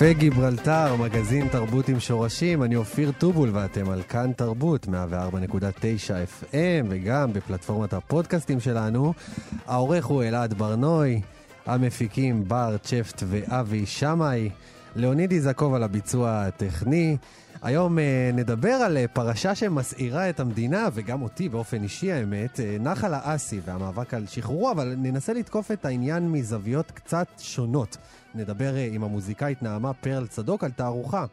קפה גיברלטר, מגזין תרבות עם שורשים, אני אופיר טובול ואתם על כאן תרבות, 104.9 FM וגם בפלטפורמת הפודקאסטים שלנו. העורך הוא אלעד ברנוי, המפיקים בר צ'פט ואבי שמאי, ליאוניד יזקוב על הביצוע הטכני. היום uh, נדבר על uh, פרשה שמסעירה את המדינה, וגם אותי באופן אישי האמת, uh, נחל האסי והמאבק על שחרורו, אבל ננסה לתקוף את העניין מזוויות קצת שונות. נדבר עם המוזיקאית נעמה פרל צדוק על תערוכה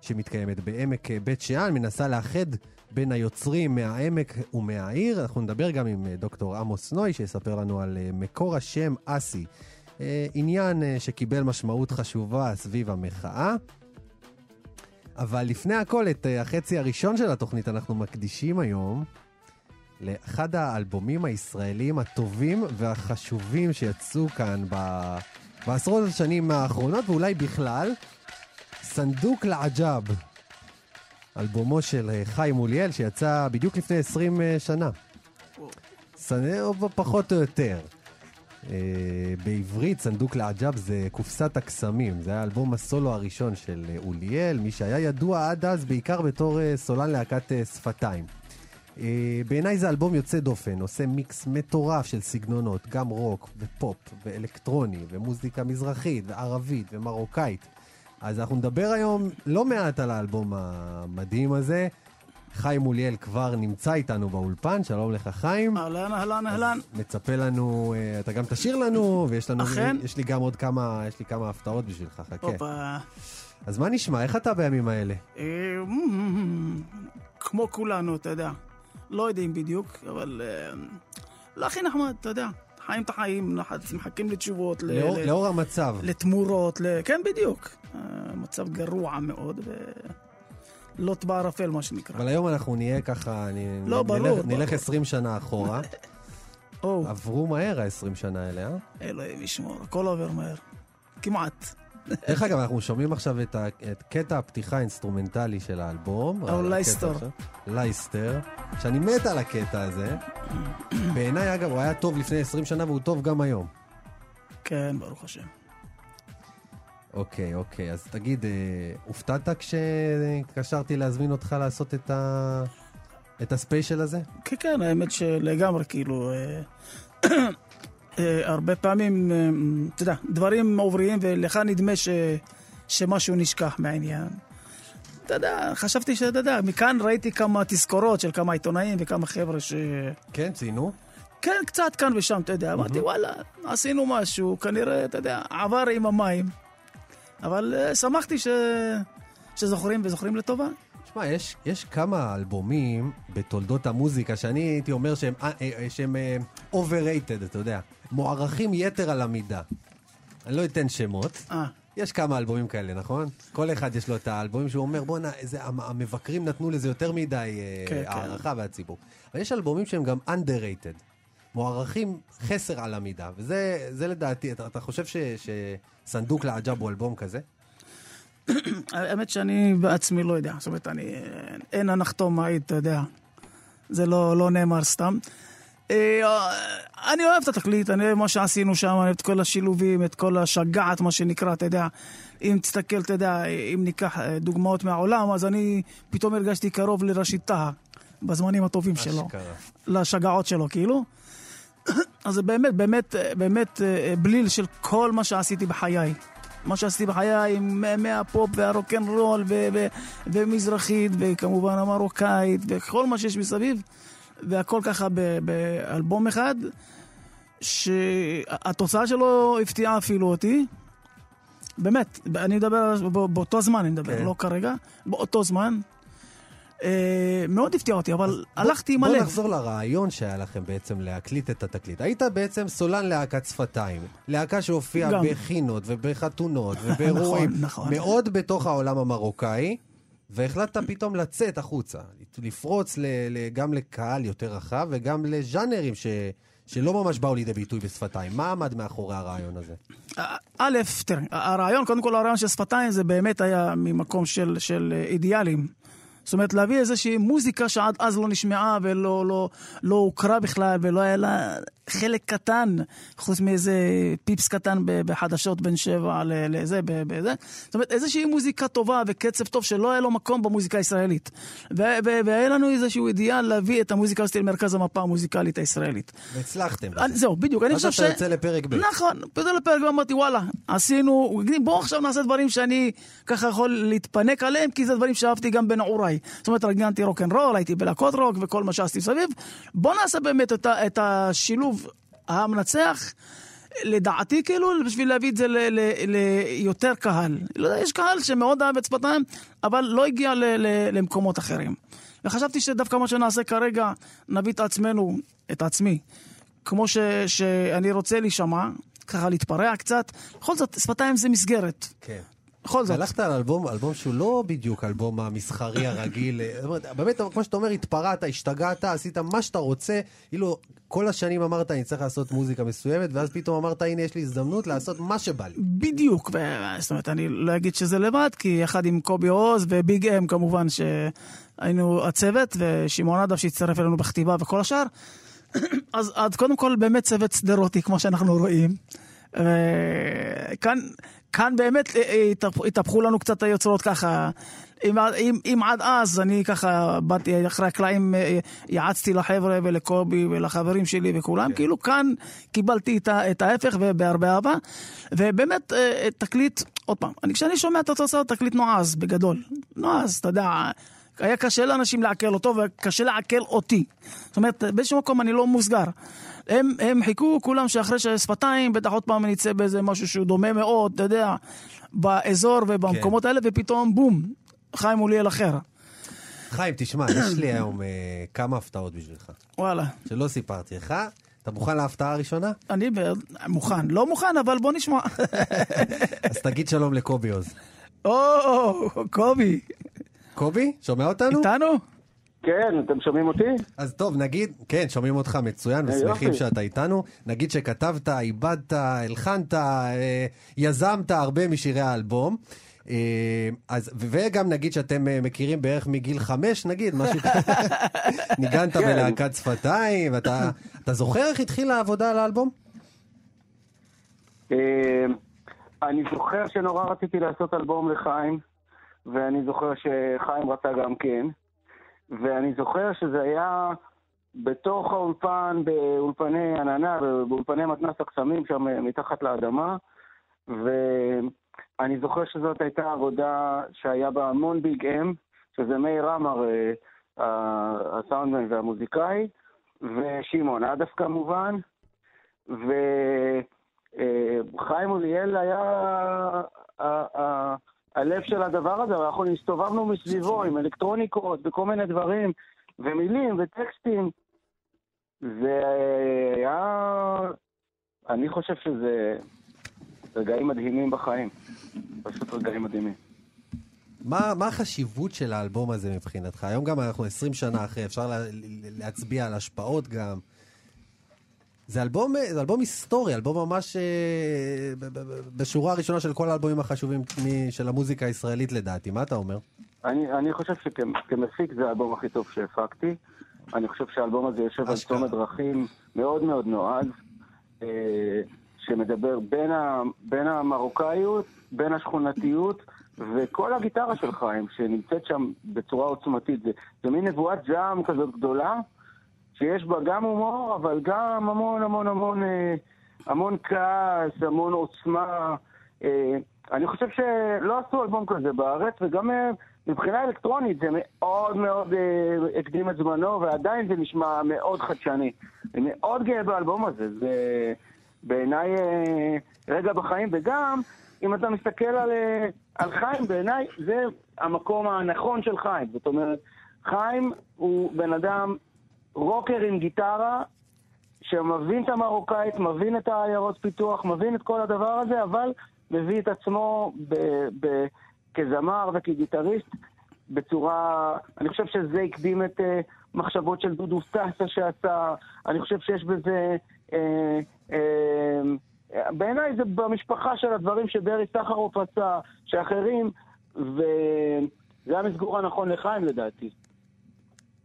שמתקיימת בעמק בית שאן, מנסה לאחד בין היוצרים מהעמק ומהעיר. אנחנו נדבר גם עם דוקטור עמוס נוי, שיספר לנו על מקור השם אסי. עניין שקיבל משמעות חשובה סביב המחאה. אבל לפני הכל, את uh, החצי הראשון של התוכנית אנחנו מקדישים היום לאחד האלבומים הישראלים הטובים והחשובים שיצאו כאן ב... בעשרות השנים האחרונות, ואולי בכלל, صندوق العجب, אלבומו של uh, חיים אוליאל, שיצא בדיוק לפני 20 uh, שנה. סנ... או פחות או יותר. Uh, בעברית, صندوق العجب זה קופסת הקסמים. זה היה אלבום הסולו הראשון של uh, אוליאל, מי שהיה ידוע עד אז בעיקר בתור uh, סולן להקת שפתיים. בעיניי זה אלבום יוצא דופן, עושה מיקס מטורף של סגנונות, גם רוק ופופ ואלקטרוני ומוזיקה מזרחית וערבית ומרוקאית. אז אנחנו נדבר היום לא מעט על האלבום המדהים הזה. חיים מוליאל כבר נמצא איתנו באולפן, שלום לך חיים. אהלן, אהלן, אהלן. מצפה לנו, אה, אתה גם תשאיר לנו, ויש לנו, אכן. יש לי גם עוד כמה, יש לי כמה הפתעות בשבילך, חכה. הופה. אז מה נשמע, איך אתה בימים האלה? אה, כמו כולנו, אתה יודע. לא יודעים בדיוק, אבל אה, לא הכי נחמד, אתה יודע. חיים את החיים, מחכים לתשובות, לאור, ל- לאור המצב. לתמורות, ל- כן, בדיוק. מצב גרוע מאוד, ולוט בערפל, מה שנקרא. אבל היום אנחנו נהיה ככה, אני, לא, נלך, ברור, נלך ברור. 20 שנה אחורה. או, עברו מהר ה-20 שנה האלה, אה? אלוהים ישמור, הכל עובר מהר. כמעט. דרך אגב, אנחנו שומעים עכשיו את, ה, את קטע הפתיחה האינסטרומנטלי של האלבום. או, לייסטר. לייסטר, שאני מת על הקטע הזה. בעיניי, אגב, הוא היה טוב לפני 20 שנה והוא טוב גם היום. כן, ברוך השם. אוקיי, אוקיי, אז תגיד, אה, הופתעת כשהתקשרתי להזמין אותך לעשות את, ה... את הספיישל הזה? כן, כן, האמת שלגמרי, כאילו, אה, אה, הרבה פעמים, אה, אתה יודע, דברים עוברים ולך נדמה ש, שמשהו נשכח מהעניין. אתה יודע, חשבתי שאתה יודע, מכאן ראיתי כמה תזכורות של כמה עיתונאים וכמה חבר'ה ש... כן, ציינו. כן, קצת כאן ושם, אתה יודע. אמרתי, וואלה, עשינו משהו, כנראה, אתה יודע, עבר עם המים. אבל אה, שמחתי ש... שזוכרים וזוכרים לטובה. שמע, יש, יש כמה אלבומים בתולדות המוזיקה שאני הייתי אומר שהם, אה, אה, שהם overrated, אתה יודע. מוערכים יתר על המידה. אני לא אתן שמות. אה, יש כמה אלבומים כאלה, נכון? כל אחד יש לו את האלבומים שהוא אומר, בואנה, המבקרים נתנו לזה יותר מדי כן, כן. הערכה והציבור. אבל יש אלבומים שהם גם underrated. מוערכים חסר על המידה, וזה זה לדעתי, אתה, אתה חושב ש, שסנדוק לעג'אב הוא אלבום כזה? האמת שאני בעצמי לא יודע. זאת אומרת, אני... אין הנחתום מעיד, אתה יודע. זה לא, לא נאמר סתם. אה, אני אוהב את התקליט, אני אוהב מה שעשינו שם, אני אוהב את כל השילובים, את כל השגעת, מה שנקרא, אתה יודע. אם תסתכל, אתה יודע, אם ניקח אה, דוגמאות מהעולם, אז אני פתאום הרגשתי קרוב לראשית טהא, בזמנים הטובים שלו. אשכרה. לשגעות שלו, כאילו. אז זה באמת, באמת, באמת אה, בליל של כל מה שעשיתי בחיי. מה שעשיתי בחיי עם מהפופ והרוקנרול ו- ו- ומזרחית וכמובן המרוקאית וכל מה שיש מסביב והכל ככה ב- באלבום אחד שהתוצאה שלו הפתיעה אפילו אותי באמת, אני מדבר באותו זמן, אני מדבר, כן. לא כרגע, באותו זמן. אה, מאוד הפתיע אותי, אבל הלכתי עם בוא הלב. נחזור לרעיון שהיה לכם בעצם להקליט את התקליט. היית בעצם סולן להקת שפתיים. להקה שהופיעה. בחינות ובחתונות ובאירועים. נכון, נכון. מאוד בתוך העולם המרוקאי, והחלטת פתאום לצאת החוצה. לפרוץ ל, ל, גם לקהל יותר רחב וגם לז'אנרים ש, שלא ממש באו לידי ביטוי בשפתיים. מה עמד מאחורי הרעיון הזה? א', תראה, הרעיון, קודם כל הרעיון של שפתיים זה באמת היה ממקום של, של אידיאלים. זאת אומרת, להביא איזושהי מוזיקה שעד אז לא נשמעה ולא לא, לא הוכרה בכלל, ולא היה לה חלק קטן, חוץ מאיזה פיפס קטן בחדשות בין שבע לזה, בזה. זאת אומרת, איזושהי מוזיקה טובה וקצב טוב שלא היה לו מקום במוזיקה הישראלית. והיה לנו איזשהו אידיאל להביא את המוזיקה הזאת למרכז המפה המוזיקלית הישראלית. והצלחתם. אני- זהו, בדיוק, אני אז חושב ש... אתה יוצא לפרק ב'. נכון, יוצא לפרק ב', אמרתי, וואלה, עשינו, בואו עכשיו נעשה דברים שאני ככה יכול להתפנק עליהם, כי זה דברים שאהבתי גם בנעוריי. זאת אומרת, רגנתי רוקנרול, הייתי בלהקות רוק וכל מה שעשיתי מסביב. בואו נעשה באמת את השילוב המנצח. לדעתי, כאילו, בשביל להביא את זה ליותר קהל. לא יש קהל שמאוד אהב את שפתיים, אבל לא הגיע למקומות אחרים. וחשבתי שדווקא מה שנעשה כרגע, נביא את עצמנו, את עצמי, כמו ש, שאני רוצה להישמע, ככה להתפרע קצת. בכל זאת, שפתיים זה מסגרת. כן. בכל זאת. והלכת על אלבום, אלבום שהוא לא בדיוק אלבום המסחרי הרגיל. באמת, כמו שאתה אומר, התפרעת, השתגעת, עשית מה שאתה רוצה. כאילו, כל השנים אמרת, אני צריך לעשות מוזיקה מסוימת, ואז פתאום אמרת, הנה, יש לי הזדמנות לעשות מה שבא לי. בדיוק, ו- זאת אומרת, אני לא אגיד שזה לבד, כי יחד עם קובי עוז וביג אם כמובן, שהיינו הצוות, ושמעון אדב שהצטרף אלינו בכתיבה וכל השאר. אז, אז קודם כל באמת צוות שדרותי, כמו שאנחנו רואים. וכאן כאן באמת אה, אה, התהפ- התהפכו לנו קצת היוצרות ככה. אם, אם, אם עד אז אני ככה באתי אחרי הקלעים, אה, יעצתי לחבר'ה ולקובי ולחברים שלי וכולם, כאילו כאן קיבלתי את, את ההפך ובהרבה אהבה. ובאמת, תקליט, עוד פעם, אני, כשאני שומע את התוצאות, תקליט נועז בגדול. נועז, אתה יודע, היה קשה לאנשים לעכל אותו וקשה לעכל אותי. זאת אומרת, באיזשהו מקום אני לא מוסגר. הם, הם חיכו כולם שאחרי ששפתיים, בטח עוד פעם נצא באיזה משהו שהוא דומה מאוד, אתה יודע, באזור ובמקומות האלה, ופתאום בום, חיים מוליאל אחר. חיים, תשמע, יש לי היום אה, כמה הפתעות בשבילך, וואלה, שלא סיפרתי לך. אתה מוכן להפתעה הראשונה? אני ב- מוכן. לא מוכן, אבל בוא נשמע. אז תגיד שלום לקובי עוז. או, קובי, קובי, שומע אותנו? איתנו? כן, אתם שומעים אותי? אז טוב, נגיד, כן, שומעים אותך מצוין אה, ושמחים יופי. שאתה איתנו. נגיד שכתבת, איבדת, הלחנת, אה, יזמת הרבה משירי האלבום. אה, אז, וגם נגיד שאתם אה, מכירים בערך מגיל חמש, נגיד, משהו כזה. ניגנת כן. בלהקת שפתיים, ואתה אתה זוכר איך התחילה העבודה על האלבום? אה, אני זוכר שנורא רציתי לעשות אלבום לחיים, ואני זוכר שחיים רצה גם כן, ואני זוכר שזה היה בתוך האולפן, באולפני עננה, באולפני מתנ"ס הקסמים שם אה, מתחת לאדמה, ואני זוכר שזאת הייתה עבודה שהיה בה המון ביג אם, שזה מאיר עמר, אה, הסאונדמן והמוזיקאי, ושמעון עדף כמובן, וחיים אוליאל היה הלב של הדבר הזה, אנחנו הסתובבנו מסביבו עם אלקטרוניקות וכל מיני דברים, ומילים וטקסטים. זה היה... אני חושב שזה רגעים מדהימים בחיים. פשוט רגעים מדהימים. מה, מה החשיבות של האלבום הזה מבחינתך? היום גם אנחנו 20 שנה אחרי, אפשר לה, להצביע על השפעות גם. זה אלבום, זה אלבום היסטורי, אלבום ממש אה, בשורה הראשונה של כל האלבומים החשובים של המוזיקה הישראלית לדעתי. מה אתה אומר? אני, אני חושב שכמפיק זה האלבום הכי טוב שהפקתי. אני חושב שהאלבום הזה יושב על. צומת דרכים מאוד מאוד נועז, אה, שמדבר בין, ה, בין המרוקאיות, בין השכונתיות, וכל הגיטרה של חיים, שנמצאת שם בצורה עוצמתית. זה, זה מין נבואת זעם כזאת גדולה, שיש בה גם הומור, אבל גם המון המון המון, אה, המון כעס, המון עוצמה. אה, אני חושב שלא עשו אלבום כזה בארץ, וגם אה, מבחינה אלקטרונית זה מאוד מאוד הקדים את זמנו, ועדיין זה נשמע מאוד חדשני. אני מאוד גאה באלבום הזה, זה בעיניי רגע בחיים, וגם אם אתה מסתכל על, על חיים, בעיניי זה המקום הנכון של חיים. זאת אומרת, חיים הוא בן אדם רוקר עם גיטרה, שמבין את המרוקאית, מבין את העיירות פיתוח, מבין את כל הדבר הזה, אבל מביא את עצמו ב- ב- כזמר וכגיטריסט בצורה... אני חושב שזה הקדים את uh, מחשבות של דודו סטסה שעשה, אני חושב שיש בזה... Uh, uh, בעיניי זה במשפחה של הדברים שברי סחרוף עשה, שאחרים, וזה המסגור הנכון לחיים לדעתי.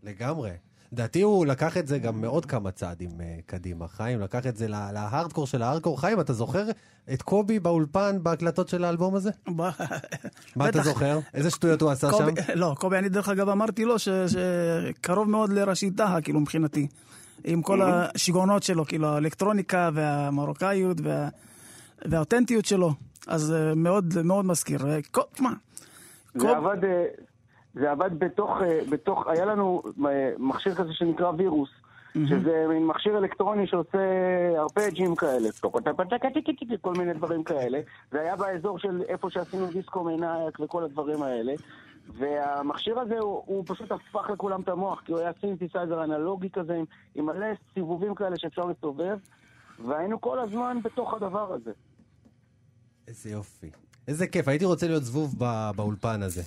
לגמרי. לדעתי הוא לקח את זה גם מאוד כמה צעדים uh, קדימה. חיים לקח את זה לה, להארדקור של ההארדקור. חיים, אתה זוכר את קובי באולפן בהקלטות של האלבום הזה? מה אתה. זוכר? איזה שטויות הוא עשה שם? לא, קובי, אני דרך אגב אמרתי לו ש- שקרוב מאוד לראשית דהה, כאילו, מבחינתי. עם כל השיגעונות שלו, כאילו, האלקטרוניקה והמרוקאיות וה... והאותנטיות שלו. אז אה, מאוד מאוד מזכיר. אה, תשמע, זה קוב- עבד, אה, זה עבד בתוך, אה, בתוך, היה לנו אה, מכשיר כזה שנקרא וירוס, שזה מין מכשיר אלקטרוני שעושה ארפג'ים כאלה, כל מיני דברים כאלה. זה היה באזור של איפה שעשינו דיסקו מנאייק וכל הדברים האלה. והמכשיר הזה הוא, הוא פשוט הפך לכולם את המוח, כי הוא היה סינתסייזר אנלוגי כזה, עם, עם מלא סיבובים כאלה שאפשר לסובב, והיינו כל הזמן בתוך הדבר הזה. איזה יופי. איזה כיף, הייתי רוצה להיות זבוב בא, באולפן הזה.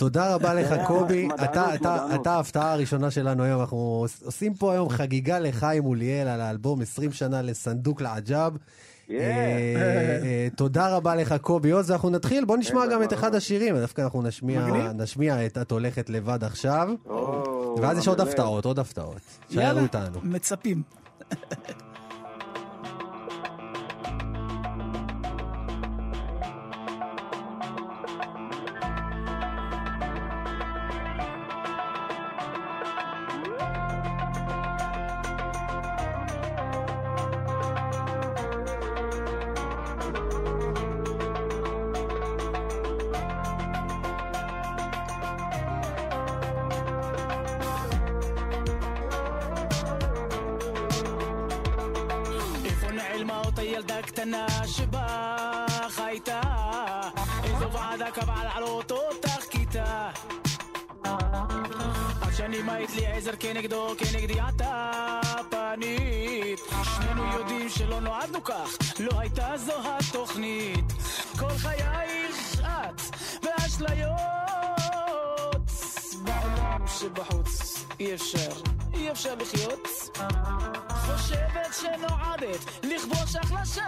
תודה רבה לך, קובי. אתה, אתה, מדענות. אתה ההפתעה הראשונה שלנו היום. אנחנו עושים פה היום חגיגה לחיים מוליאל על האלבום 20 שנה לסנדוק לעג'אב. אה, אה, תודה רבה לך, קובי עוז. אנחנו נתחיל, בוא נשמע גם את. אחד השירים. דווקא אנחנו נשמיע, את את הולכת לבד עכשיו. ואז יש עוד. הפתעות, עוד הפתעות. איתנו. מצפים. ילדה קטנה שבה חייתה? איזו ועדה קבעה לעלות אותך כיתה? עד שנים היית לי עזר כנגדו, כנגדי אתה פנית. שנינו יודעים שלא נועדנו כך, לא הייתה זו התוכנית. כל חייך את באשליות בעולם שבחוץ אי אפשר, אי אפשר לחיות. חושבת שנועדת לכבוש לך לשווא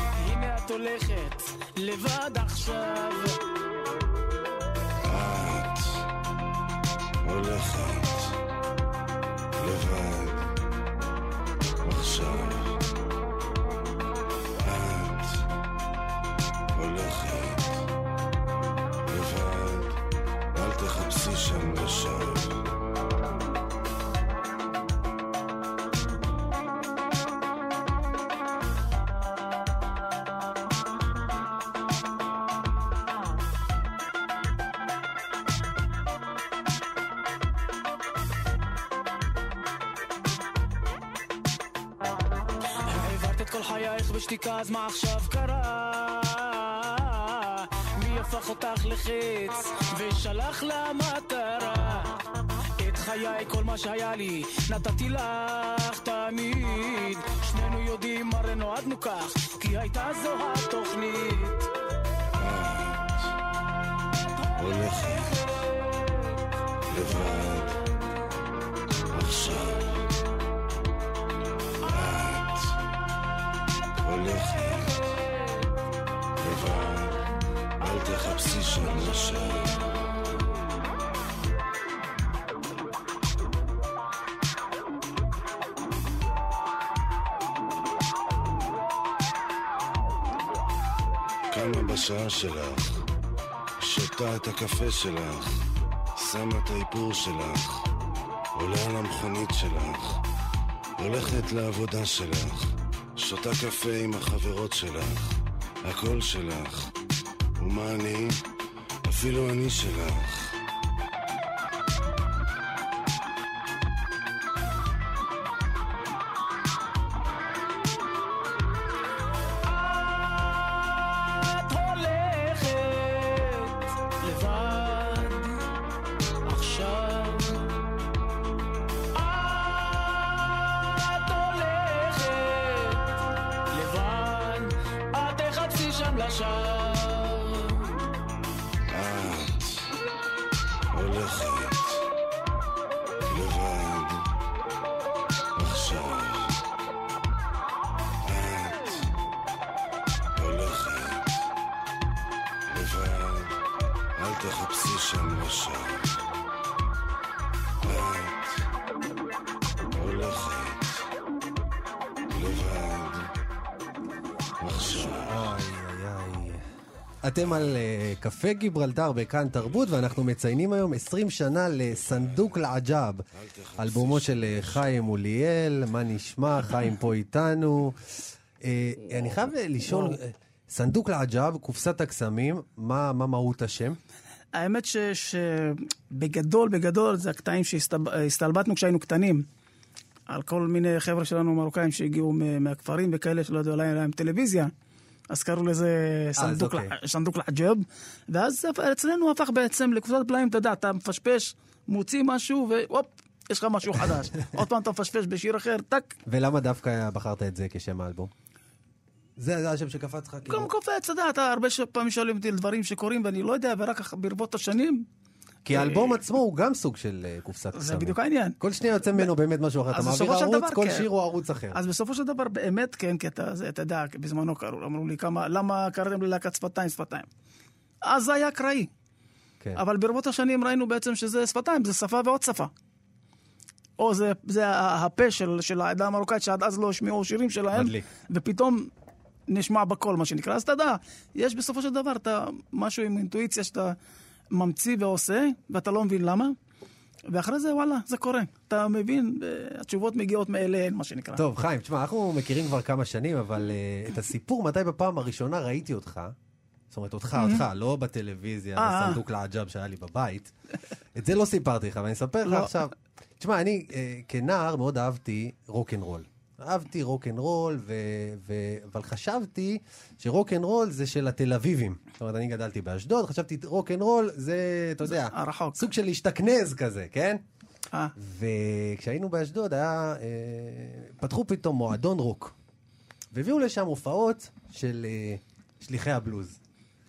הנה את הולכת לבד עכשיו את הולכת לבד עכשיו. תחפשי שם לשווא. העברת את כל חייך בשתיקה אז מה עכשיו קרה? הפך אותך לחץ ושלח למטרה? את חיי כל מה שהיה לי נתתי לך תמיד שנינו יודעים הרי נועדנו כך כי הייתה זו התוכנית הולכת לבד עכשיו. את הולכת לבד, תחפשי שם לשווא. קמה בשעה שלך, שותה את הקפה שלך, שמה את האיפור שלך, עולה על המכונית שלך, הולכת לעבודה שלך, שותה קפה עם החברות שלך, הכל שלך. ומה אני? אפילו אני שלך. אתם על אה, קפה גיברלטר בכאן תרבות, ואנחנו מציינים היום 20 שנה לסנדוק לעג'אב, אלבומו של אה, חיים מוליאל, מה נשמע, חיים פה איתנו. אה, אני חייב לשאול, אה, סנדוק לעג'אב, קופסת הקסמים, מה מה מהות השם? האמת ש- שבגדול, בגדול, זה הקטעים שהסתלבטנו כשהיינו קטנים. על כל מיני חבר'ה שלנו מרוקאים שהגיעו מהכפרים וכאלה שלא ידעו עליהם להם טלוויזיה. אז קראו לזה סנדוק, אוקיי. סנדוק לעג'ב. ואז אצלנו הפך בעצם לקבוצת פלאים, אתה יודע, אתה מפשפש, מוציא משהו, והופ, יש לך משהו חדש. עוד פעם אתה מפשפש בשיר אחר, טאק, ולמה דווקא בחרת את זה כשם האלבום? זה השם שקפץ לך כאילו? קודם קופץ, אתה יודע, אתה הרבה פעמים שואלים אותי על דברים שקורים ואני לא יודע, ורק ברבות השנים, כי האלבום עצמו הוא גם סוג של אה, קופסת קסמים. זה בדיוק העניין. כל שניה יוצא ממנו באמת משהו אחר. אתה מעביר ערוץ, כל כן. שיר הוא ערוץ אחר. אז בסופו של דבר, באמת כן, כי אתה, יודע, בזמנו קראו, אמרו לי, למה קראתם לי להקת שפתיים, שפתיים? אז זה היה אקראי. כן. אבל ברבות השנים ראינו בעצם שזה שפתיים, זה שפה ועוד שפה. או זה, זה הפה של, של העדה המרוקאית, שעד אז לא השמיעו שירים שלהם, מדליק. ופתאום נשמע בקול, מה שנקרא. אז אתה יודע, יש בסופו של דבר אתה, משהו עם אינטואיציה שאתה ממציא ועושה, ואתה לא מבין למה, ואחרי זה, וואלה, זה קורה. אתה מבין, אה, התשובות מגיעות מאליהן, מה שנקרא. טוב, חיים, תשמע, אנחנו מכירים כבר כמה שנים, אבל uh, את הסיפור, מתי בפעם הראשונה ראיתי אותך, זאת אומרת, אותך, אותך, לא בטלוויזיה, Mm-hmm. אה. בסנדוק לעג'אב שהיה לי בבית, את זה לא סיפרתי לך, ואני אספר לך לא. עכשיו. תשמע, אני uh, כנער מאוד אהבתי רוקנרול. אהבתי רוקנרול, ו... ו... אבל חשבתי שרוקנרול זה של התל אביבים. זאת אומרת, אני גדלתי באשדוד, חשבתי רוקנרול זה, אתה יודע, הרחוק. סוג של להשתכנז כזה, כן? אה, וכשהיינו באשדוד היה, אה, פתחו פתאום מועדון רוק. והביאו לשם הופעות של אה, שליחי הבלוז.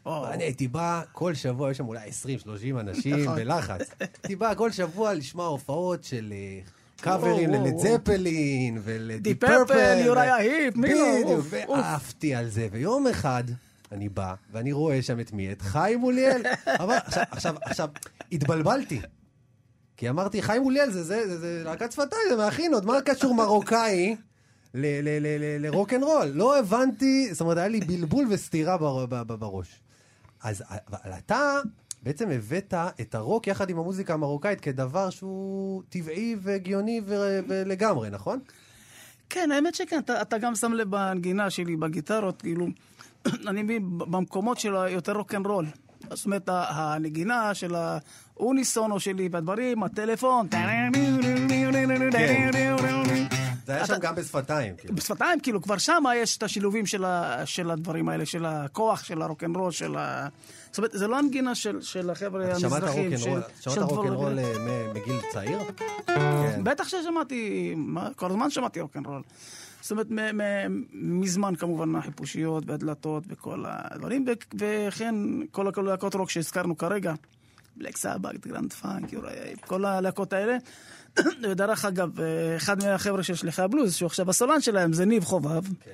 או, ואני הייתי בא כל שבוע, יש שם אולי 20-30 אנשים נכון. בלחץ. הייתי בא כל שבוע לשמוע הופעות של אה, קאברים ללד זפלין ולדי פרפל. יוריה היפ, מי? בדיוק, אוף, אוף. ועפתי על זה. ויום אחד אני בא, ואני רואה שם את מי? את חיים מוליאל. אבל עכשיו, עכשיו, עכשיו, התבלבלתי. כי אמרתי, חיים מוליאל זה, זה, זה, זה להקת שפתיים, זה מהכינות, מה קשור מרוקאי ל- ל- ל- ל- לרוקנרול? לא הבנתי, זאת אומרת, היה לי בלבול וסתירה בראש. אז אבל אתה בעצם הבאת את הרוק יחד עם המוזיקה המרוקאית כדבר שהוא טבעי והגיוני ו- ולגמרי, נכון? כן, האמת שכן, אתה, אתה גם שם לב בנגינה שלי, בגיטרות, כאילו, אני מבין, במקומות של היותר רוקנרול. זאת אומרת, הנגינה של האוניסונו שלי והדברים, הטלפון. זה היה שם גם בשפתיים. כאילו. בשפתיים, כאילו, כבר שם יש את השילובים של, הדברים האלה, של הכוח, של הרוקנרול, של ה... זאת אומרת, זה לא הנגינה של, של החבר'ה המזרחים. שמעת רוקנרול אה, מגיל צעיר? כן. בטח ששמעתי, כל הזמן שמעתי רוקנרול. זאת אומרת, מזמן כמובן החיפושיות והדלתות וכל הדברים, וכן כל הלהקות רוק שהזכרנו כרגע, בלק סבק, גרנד פאנק, כל הלהקות האלה. ודרך אגב, אחד מהחבר'ה של שליחי הבלוז, שהוא עכשיו הסולן שלהם, זה ניב חובב, כן.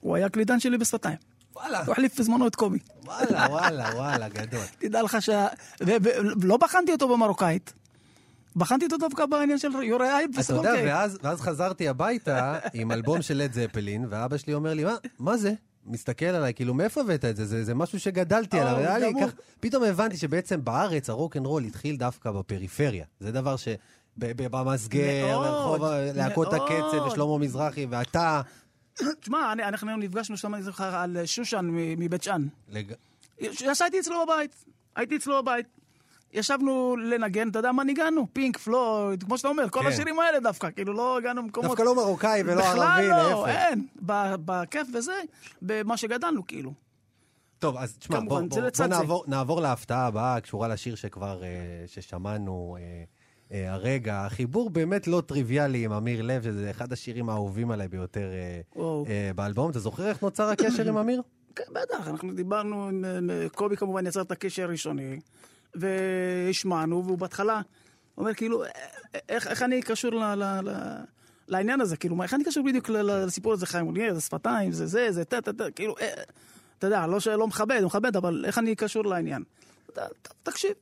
הוא היה קלידן שלי בשפתיים. וואלה, הוא החליף בזמנו את קובי. וואלה, וואלה, וואלה, גדול. תדע לך שה... ולא בחנתי אותו במרוקאית, בחנתי אותו דווקא בעניין של יוריה היפ אתה יודע, ואז, ואז חזרתי הביתה עם אלבום של לד זפלין, ואבא שלי אומר לי, מה, מה זה? מסתכל עליי, כאילו, מאיפה הבאת את זה? זה, זה משהו שגדלתי עליו. היה לי. כך, פתאום הבנתי שבעצם בארץ הרוקנרול התחיל דווקא בפריפריה. זה דבר ש... במסגר, ברחוב להקות. הקצב ושלמה מזרחי, ואתה, תשמע, אנחנו נפגשנו שם, אני זוכר, על שושן מבית שאן. ישבתי אצלו בבית, הייתי אצלו בבית. ישבנו לנגן, אתה יודע מה ניגענו? פינק, פלויד, כמו שאתה אומר, כל כן. השירים האלה דווקא, כאילו לא הגענו למקומות... דווקא לא מרוקאי ולא ערבי, בכלל לא, להפך. אין. ב- בכיף וזה, במה שגדלנו, כאילו. טוב, אז תשמע, בוא, כמובן, בוא, זה בוא לצד זה. נעבור, נעבור להפתעה הבאה, הקשורה לשיר שכבר, אה, ששמענו אה, הרגע. החיבור באמת לא טריוויאלי עם אמיר לב, שזה אחד השירים האהובים עליי ביותר אה. אה, באלבום. אתה זוכר איך נוצר הקשר עם אמיר? כן, בטח, אנחנו דיברנו קובי כמובן יצר את הקשר הראשוני, והשמענו, והוא בהתחלה אומר כאילו, איך, איך אני קשור ל, ל, ל, לעניין הזה, כאילו, איך אני קשור בדיוק לסיפור הזה, חיים אוליאר, זה שפתיים, זה זה, זה טה טה טה, כאילו, אה, אתה יודע, לא שלא מכבד, הוא מכבד, אבל איך אני קשור לעניין? ת, תקשיב,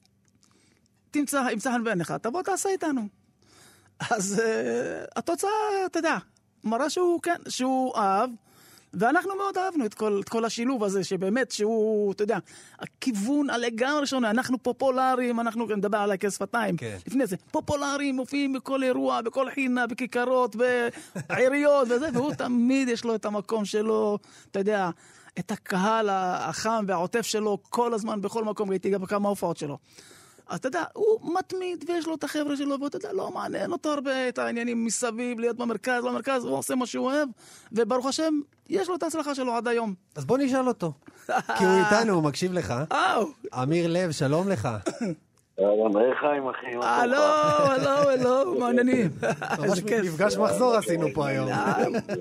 תמצא, ימצא חן בעיניך, תבוא תעשה איתנו. אז uh, התוצאה, אתה יודע, מראה שהוא, כן, שהוא אהב, ואנחנו מאוד אהבנו את כל, את כל השילוב הזה, שבאמת, שהוא, אתה יודע, הכיוון הלגמרי שונה, אנחנו פופולריים, אנחנו, אני מדבר עליי כשפתיים, כן. לפני זה, פופולריים, מופיעים בכל אירוע, בכל חינה, בכיכרות, בעיריות וזה, והוא תמיד יש לו את המקום שלו, אתה יודע, את הקהל החם והעוטף שלו כל הזמן, בכל מקום, ראיתי גם בכמה הופעות שלו. אז אתה יודע, הוא מתמיד ויש לו את החבר'ה שלו, ואתה יודע, לא מעניין אותו הרבה את העניינים מסביב, להיות במרכז, לא במרכז, הוא עושה מה שהוא אוהב, וברוך השם, יש לו את ההצלחה שלו עד היום. אז בוא נשאל אותו. כי הוא איתנו, הוא מקשיב לך. אמיר לב, שלום לך. אהלן, היי חיים אחי, מה הלו, הלו, הלו, מעניינים. ממש איזה כיף. מפגש מחזור עשינו פה היום. אה,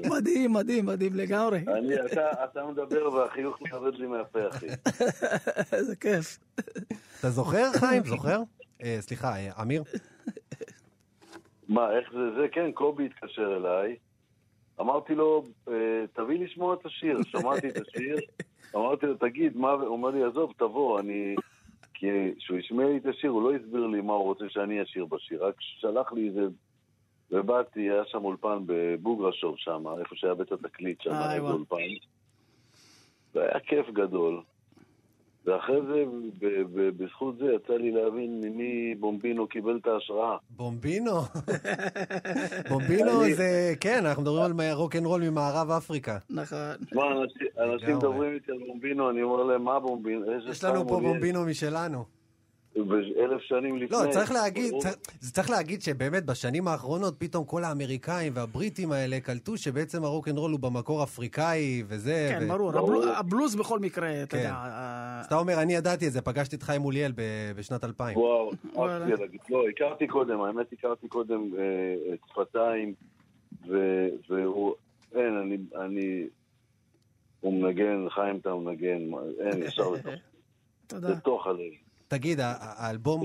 מדהים, מדהים, מדהים לגמרי. אני, אתה, אתה מדבר והחיוך יורד לי מהפה, אחי. איזה כיף. אתה זוכר, חיים? זוכר? אה, סליחה, אה, אמיר? מה, איך זה זה? כן, קובי התקשר אליי. אמרתי לו, "אה, תביא לשמוע את השיר. שמעתי את השיר, אמרתי לו, תגיד, מה... הוא אומר לי, עזוב, תבוא, אני... כי כשהוא השמיע לי את השיר, הוא לא הסביר לי מה הוא רוצה שאני אשיר בשיר, רק שלח לי איזה... ובאתי, היה שם אולפן בבוגרשוב שם, איפה שהיה בית התקליט שם, וואו. אולפן. והיה כיף גדול. ואחרי זה, ב- ב- בזכות זה, יצא לי להבין ממי בומבינו קיבל את ההשראה. בומבינו. בומבינו זה, כן, אנחנו מדברים על רוקנרול ממערב אפריקה. נכון. תשמע, אנשים. מדברים איתי על בומבינו, אני אומר להם, מה בומבינו? יש לנו פה הוא יהיה?" בומבינו משלנו. ואלף שנים לפני. לא, צריך להגיד. צריך- צריך להגיד שבאמת בשנים האחרונות פתאום כל האמריקאים והבריטים האלה קלטו שבעצם הרוקנרול הוא במקור אפריקאי וזה. כן, ו- ברור. ברור. הבלו- הבלוז בכל מקרה, אתה כן. יודע. אז אתה אומר, אני ידעתי את זה, פגשתי את חיים אוליאל בשנת 2000. וואו. אהבתי להגיד. לא, הכרתי קודם, האמת הכרתי קודם אה, את שפתיים, והוא, אין, אני, אני, הוא מנגן, חיים אתה מנגן, אין, ישר לתוך- תודה. לתוך הלב. תגיד, האלבום,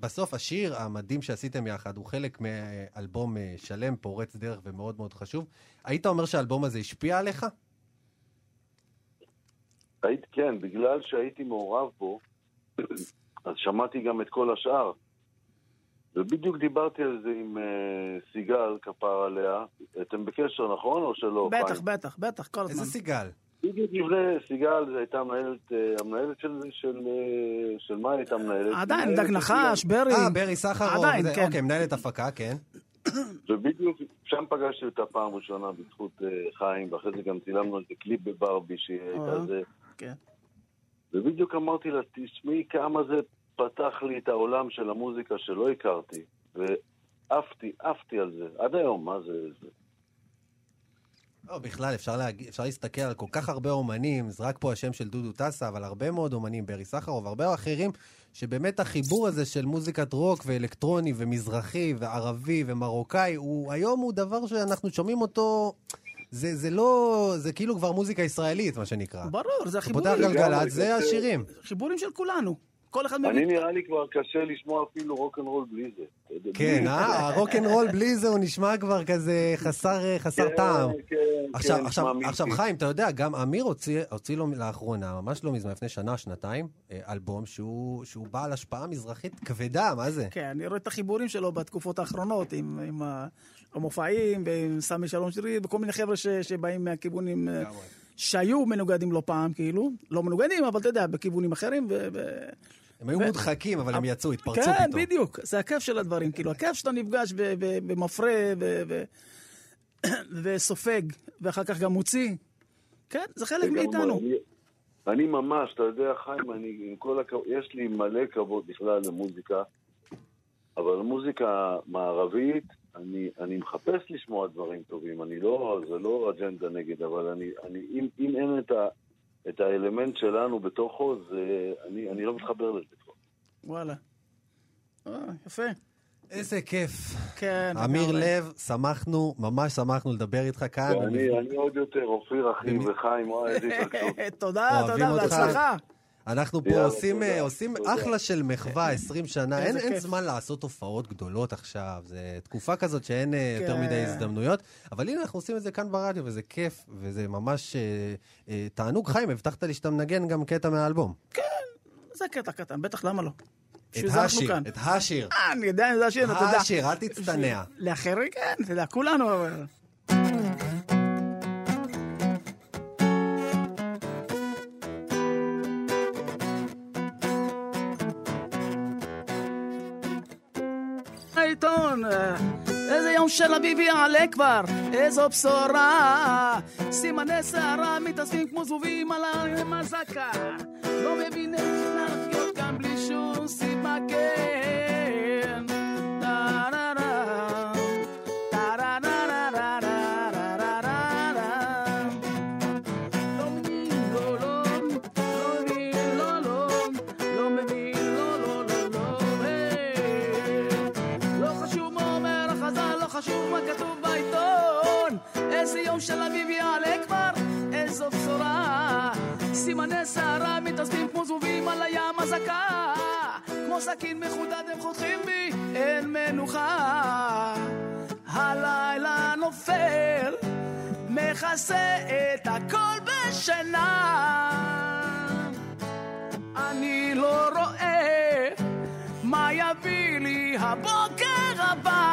בסוף השיר המדהים שעשיתם יחד הוא חלק מאלבום אה, שלם, פורץ דרך ומאוד מאוד חשוב. היית אומר שהאלבום הזה השפיע עליך? היית, כן, בגלל שהייתי מעורב בו, אז שמעתי גם את כל השאר. ובדיוק דיברתי על זה עם אה, סיגל, כפר עליה. אתם בקשר, נכון, או שלא? בטח, חיים? בטח, בטח, כל הזמן. איזה סיגל? בדיוק לפני סיגל, זו הייתה המנהלת, אה, המנהלת של, של, אה, של מה הייתה מנהלת? עדיין, מנהלת דג נחש, ברי. אה, ברי סחרוב. עדיין, כן. אוקיי, מנהלת הפקה, כן. ובדיוק שם פגשתי אותה פעם ראשונה בזכות חיים, ואחרי זה גם צילמנו על זה קליפ בברבי שהיא הייתה. זה. כן. ובדיוק אמרתי לה, תשמעי כמה זה פתח לי את העולם של המוזיקה שלא הכרתי, ועפתי, עפתי על זה. עד היום, מה זה? זה. לא, בכלל, אפשר, להגיד, אפשר להסתכל על כל כך הרבה אומנים, זרק פה השם של דודו טסה, אבל הרבה מאוד אומנים, ברי סחרוב, הרבה אחרים, שבאמת החיבור הזה של מוזיקת רוק ואלקטרוני ומזרחי וערבי ומרוקאי, הוא היום הוא דבר שאנחנו שומעים אותו, זה, זה לא, זה כאילו כבר מוזיקה ישראלית, מה שנקרא. ברור, זה אתה פותח החיבורים. גלגלצ, זה לגמרי, השירים. חיבורים של כולנו. כל אחד אני מביא... נראה לי כבר קשה לשמוע אפילו רוקנרול בלי זה. כן, אה? הרוקנרול בלי זה הוא נשמע כבר כזה חסר, חסר כן, טעם. כן, כן, עכשיו. חיים, אתה יודע, גם אמיר הוציא, הוציא לו לאחרונה, ממש לא מזמן, לפני שנה, שנתיים, אה, אלבום שהוא, שהוא בעל השפעה מזרחית כבדה, מה זה? כן, אני רואה את החיבורים שלו בתקופות האחרונות, עם, המופעים, ועם סמי שלום שרי, וכל מיני חבר'ה ש, שבאים מהכיוונים אה, שהיו מנוגדים לא פעם, כאילו. לא מנוגדים, אבל אתה יודע, בכיוונים אחרים. ו... ו... הם היו ו- מודחקים, אבל הם יצאו, התפרצו כן, פתאום. בדיוק. זה הכיף של הדברים. כאילו, הכיף שאתה נפגש ב- ב- במפרה. וסופג, ואחר כך גם מוציא. כן, זה חלק. מאיתנו. אני ממש, אתה יודע, חיים, אני עם כל הכבוד, יש לי מלא כבוד בכלל למוזיקה, אבל מוזיקה מערבית, אני, אני מחפש לשמוע דברים טובים, אני לא, זה לא אג'נדה נגד, אבל אני, אני, אם, אם אין את, ה, את האלמנט שלנו בתוכו, זה, אני, אני לא מתחבר לזה כבר. וואלה. אה, יפה. איזה כיף. כן. אמיר. לב, שמחנו, ממש שמחנו לדבר איתך כאן. ואני אני עוד יותר, אופיר אחי וחיים, וואי, איזה התרגשות. תודה, תודה. בהצלחה. אנחנו פה עושים, אה, עושים. אחלה של מחווה, 20 שנה. אין, אין. זמן לעשות הופעות גדולות עכשיו. זה תקופה כזאת שאין אה, יותר כן. מדי הזדמנויות. אבל הנה, אנחנו עושים את זה כאן ברדיו, וזה כיף, וזה ממש אה, אה, תענוג. חיים, הבטחת לי שאתה מנגן גם קטע מהאלבום. זה קטע קטן, בטח, למה לא? את השיר. את השיר. אה, אני יודע, אני יודע שיר, אתה יודע. השיר, אל תצטנע. לאחרים, כן, אתה יודע, כולנו... אבל- של אביב יעלה כבר, איזו בשורה. סימני שערה מתאספים כמו זבובים על המזקה. לא מבין איך לחיות כאן בלי שום סיבה כן. מתאספים כמו זבובים על הים הזקה. כמו סכין מחודד הם חותכים בי, אין מנוחה. הלילה נופל, מכסה את הכל בשינה. אני לא רואה מה יביא לי הבוקר הבא.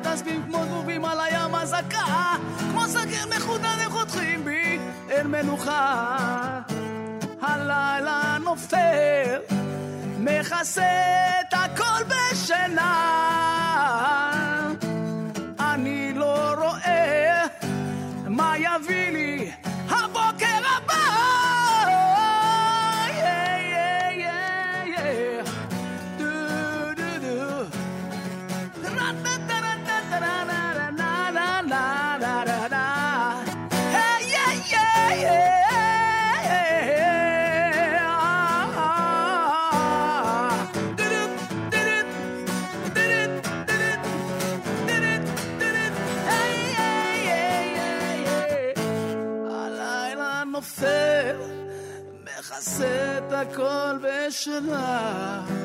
מתאספים כמו דבובים על הים הזקה. כמו סגר מחודד הם חותכים בי, אין מנוחה. הלילה נופל, מכסה את הכל בשינה. הכל בשלה.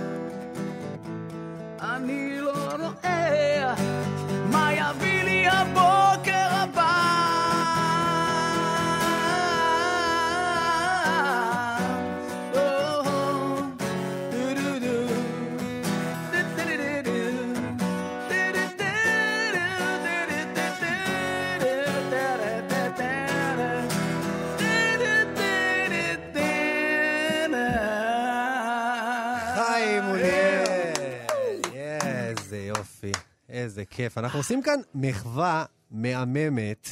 כיף. אנחנו עושים כאן מחווה מהממת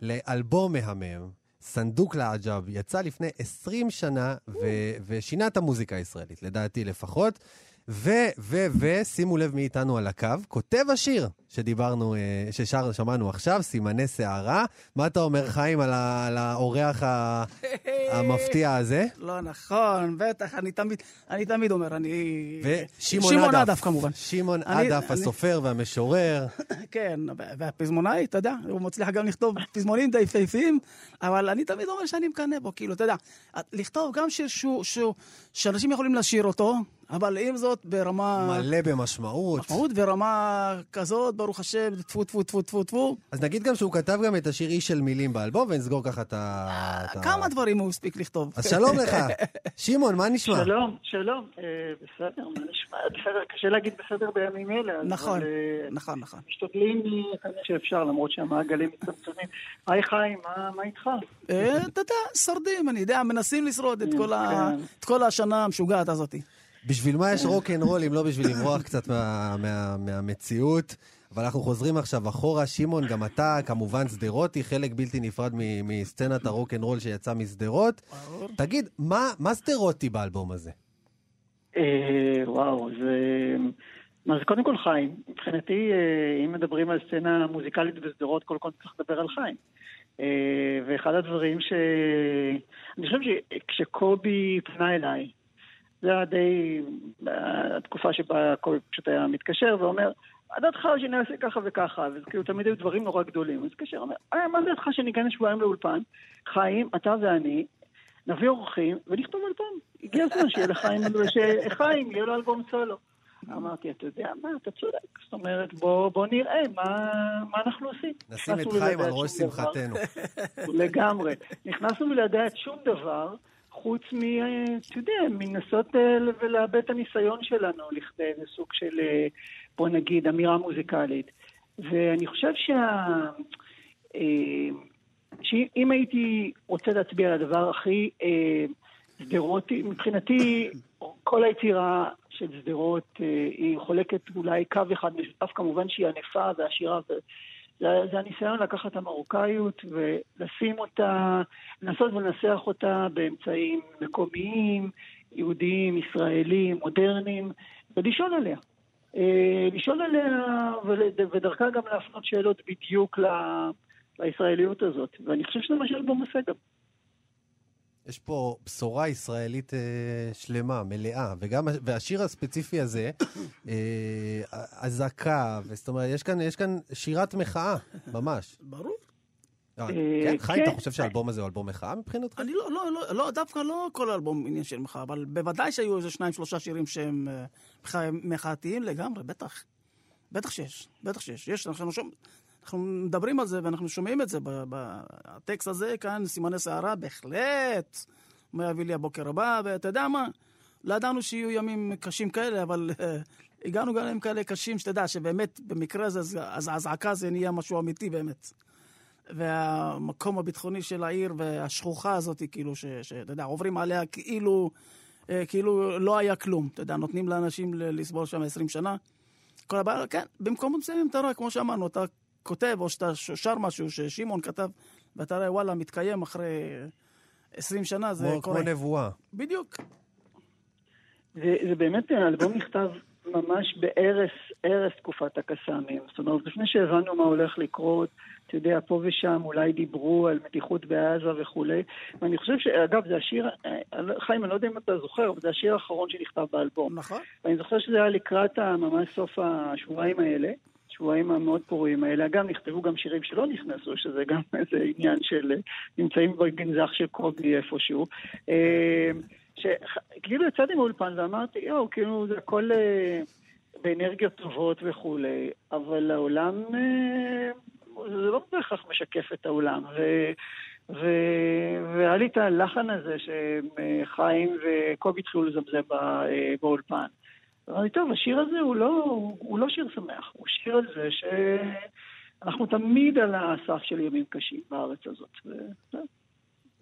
לאלבום מהמם. סנדוק לעג'ב יצא לפני 20 שנה ו- ושינה את המוזיקה הישראלית, לדעתי לפחות. ו, ו, ו, שימו לב מי איתנו על הקו, כותב השיר שדיברנו, אה, ששר, שמענו עכשיו, סימני שערה. מה אתה אומר, חיים, על, ה, על האורח ה, המפתיע הזה? לא נכון, בטח, אני תמיד, אני תמיד אומר, אני... ושמעון שמעון עדף. כמובן. שמעון עדף, הסופר והמשורר. כן, והפזמונאי, אתה יודע, הוא מצליח גם לכתוב פזמונים די יפהפיים, אבל אני תמיד אומר שאני מקנא בו, כאילו, אתה יודע, לכתוב גם שיר שהוא, שאנשים יכולים לשיר אותו, אבל עם זאת, ברמה... מלא במשמעות. משמעות ורמה כזאת, ברוך השם, טפו טפו טפו טפו טפו. אז נגיד גם שהוא כתב גם את השיר איש של מילים באלבום, ונסגור ככה את ה... כמה דברים הוא הספיק לכתוב. אז שלום לך. שמעון, מה נשמע? שלום, שלום. אה, בסדר, מה נשמע? בסדר, קשה להגיד בסדר בימים אלה. נכון, אה, נכון, נכון. משתדלים אה, כמה שאפשר, למרות שהמעגלים מצטמצמים. היי חיים, מה- איתך? אה, אתה יודע, שורדים, אני יודע, מנסים לשרוד את כן. את כל השנה המשוגעת הזאת. בשביל מה יש רוק אנד רול אם לא בשביל לברוח קצת מה- מה- מהמציאות? אבל אנחנו חוזרים עכשיו אחורה. שמעון, גם אתה כמובן שדרותי, חלק בלתי נפרד מ- מסצנת הרוק אנד רול שיצא משדרות. תגיד, מה מה שדרותי באלבום הזה? אה, וואו, זה... מה זה קודם כל חיים. מבחינתי, אה, אם מדברים על סצנה מוזיקלית בשדרות, קודם כל צריך לדבר על חיים. אה, ואחד הדברים ש... אני חושב שכשקובי פנה אליי, זה היה די התקופה שבה קובי פשוט היה מתקשר ואומר, מה דעתך שנעשה ככה וככה, וזה כאילו תמיד היו דברים נורא גדולים. אז התקשר, אומר, אה, מה דעתך שניכנס שבועיים לאולפן? חיים, אתה ואני, נביא אורחים ונכתוב אלבום. הגיע הזמן שיהיה לחיים, שחיים יהיה לו אלבום סולו. אמרתי, אתה יודע מה, אתה צודק. זאת אומרת, בוא, בוא נראה מה, מה אנחנו עושים. נשים את חיים על ראש. שמחתנו. לגמרי. נכנסנו לדעת שום דבר, חוץ מ... אה, אתה יודע, מנסות אה, ולאבד את הניסיון שלנו לכדי איזה סוג של, אה, בוא נגיד, אמירה מוזיקלית. ואני חושב שה... שאם הייתי רוצה להצביע על הדבר הכי שדרותי, מבחינתי כל היצירה של שדרות היא חולקת אולי קו אחד משותף, כמובן שהיא ענפה ועשירה. זה, זה הניסיון לקחת את המרוקאיות ולשים אותה, לנסות ולנסח אותה באמצעים מקומיים, יהודיים, ישראלים, מודרניים, ולשאול עליה. אה, לשאול עליה ודרכה גם להפנות שאלות בדיוק ל- לישראליות הזאת. ואני חושב שזה מה שאלבום עושה גם. יש פה בשורה ישראלית אה, שלמה, מלאה, וגם, והשיר הספציפי הזה, אה, אזעקה, זאת אומרת, יש כאן, יש כאן שירת מחאה, ממש. ברור. אה, אה, כן, חיים, אתה כן. חושב שהאלבום הזה הוא אלבום מחאה מבחינתך? אני לא, לא, לא, לא, דווקא לא כל האלבום עניין של מחאה, אבל בוודאי שהיו איזה שניים, שלושה שירים שהם אה, מחא- מחאתיים לגמרי, בטח. בטח שיש, בטח שיש. יש, אנחנו, שומע, אנחנו מדברים על זה ואנחנו שומעים את זה. ב- ב- הטקסט הזה כאן, סימני סערה, בהחלט. מה יביא לי הבוקר הבא, ואתה יודע מה? לא ידענו שיהיו ימים קשים כאלה, אבל אה, הגענו גם לימים כאלה קשים, שאתה יודע, שבאמת, במקרה הזה, אז- אז האזעקה זה נהיה משהו אמיתי באמת. והמקום הביטחוני של העיר והשכוחה הזאת, כאילו, שאתה יודע, עוברים עליה כאילו, אה, כאילו לא היה כלום. אתה יודע, נותנים לאנשים לסבול שם 20 שנה. כל הבעיה, כן, במקומות מסוימים אתה רואה, כמו שאמרנו, אתה כותב, או שאתה ש- שר משהו ששמעון כתב, ואתה רואה, וואלה, מתקיים אחרי 20 שנה, זה כמו, כמו קורה. נבואה. בדיוק. זה, זה באמת, האלבום נכתב ממש בערש, ערש תקופת הקסאמים. זאת אומרת, לפני שהבנו מה הולך לקרות, אתה יודע, פה ושם אולי דיברו על מתיחות בעזה וכולי. ואני חושב שאגב, זה השיר, אה, חיים, אני לא יודע אם אתה זוכר, אבל זה השיר האחרון שנכתב באלבום. נכון. ואני זוכר שזה היה לקראת ממש סוף השבועיים האלה, שבועיים המאוד פוריים האלה. אגב, נכתבו גם שירים שלא נכנסו, שזה גם איזה עניין של... אה, נמצאים בגנזך של קובי איפשהו. אה, שכאילו יצאתי מהאולפן ואמרתי, יואו, כאילו זה הכל אה, באנרגיות טובות וכולי, אבל העולם, זה לא בהכרח משקף את העולם. ו... ו- והיה לי את הלחן הזה שחיים וקובי התחילו לזמזם באולפן. אמרתי, טוב, השיר הזה הוא לא, הוא לא שיר שמח, הוא שיר על זה שאנחנו תמיד על הסף של ימים קשים בארץ הזאת. וזהו.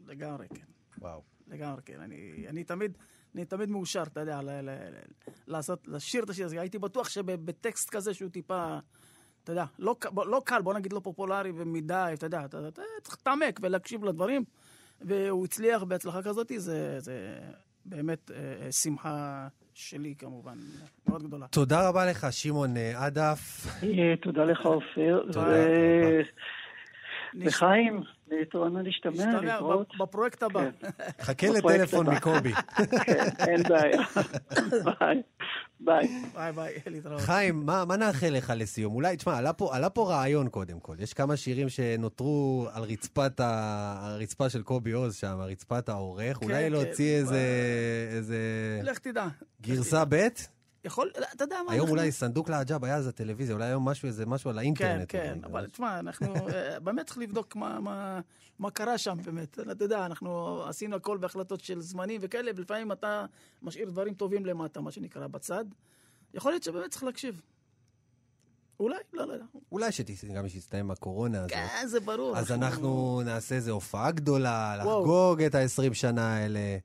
לגמרי, כן. וואו. לגמרי, כן. אני, אני תמיד, אני תמיד מאושר, אתה יודע, ל, ל, ל, לעשות, לשיר את השיר הזה. הייתי בטוח שבטקסט כזה שהוא טיפה, אתה יודע, לא, לא קל, בוא נגיד לא פופולרי ומדי, אתה יודע, אתה, אתה צריך להתעמק ולהקשיב לדברים, והוא הצליח בהצלחה כזאת, זה, זה באמת אה, אה, שמחה שלי כמובן, מאוד גדולה. תודה רבה לך, שמעון אה, עדף. אה, תודה לך, נש- וחיים, להתראות להשתמע, להתראות. בפרויקט הבא. כן. חכה לטלפון. מקובי. כן, אין בעיה. ביי. ביי. ביי ביי, להתראות. חיים, מה, מה נאחל לך לסיום? אולי, תשמע, עלה פה, עלה פה רעיון קודם כל. יש כמה שירים שנותרו על רצפת ה... הרצפה של קובי עוז שם, רצפת העורך. כן, אולי כן. להוציא איזה, איזה לך תדע. גרסה ב'? יכול, אתה יודע מה, היום אנחנו- אולי סנדוק אל עג'ב היה אז הטלוויזיה, אולי היום משהו, איזה משהו על האינטרנט. כן, כן. אבל תשמע, אנחנו אה, באמת צריך לבדוק מה, מה, מה קרה שם באמת. אתה יודע, אנחנו עשינו הכל בהחלטות של זמנים וכאלה, ולפעמים אתה משאיר דברים טובים למטה, מה שנקרא, בצד. יכול להיות שבאמת צריך להקשיב. אולי, לא, לא, לא. אולי שגם כשתסתיים הקורונה הזאת. כן, זה ברור. אז אנחנו נעשה איזו הופעה גדולה. לחגוג את ה-20 שנה האלה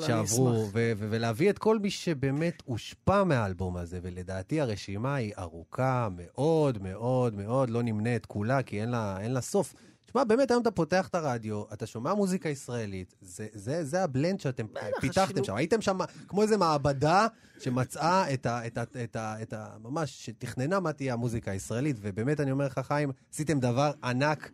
שעברו. ו- ו- ולהביא את כל מי שבאמת הושפע מהאלבום הזה, ולדעתי הרשימה היא ארוכה מאוד מאוד מאוד, לא נמנה את כולה, כי אין לה, אין לה סוף. תשמע, באמת, היום אתה פותח את הרדיו, אתה שומע מוזיקה ישראלית, זה, זה, זה הבלנד שאתם פיתחתם. שם. הייתם שם כמו איזה מעבדה שמצאה את ה... את ה, את ה, את ה ממש, שתכננה מה תהיה המוזיקה הישראלית, ובאמת, אני אומר לך, חיים, עשיתם דבר ענק,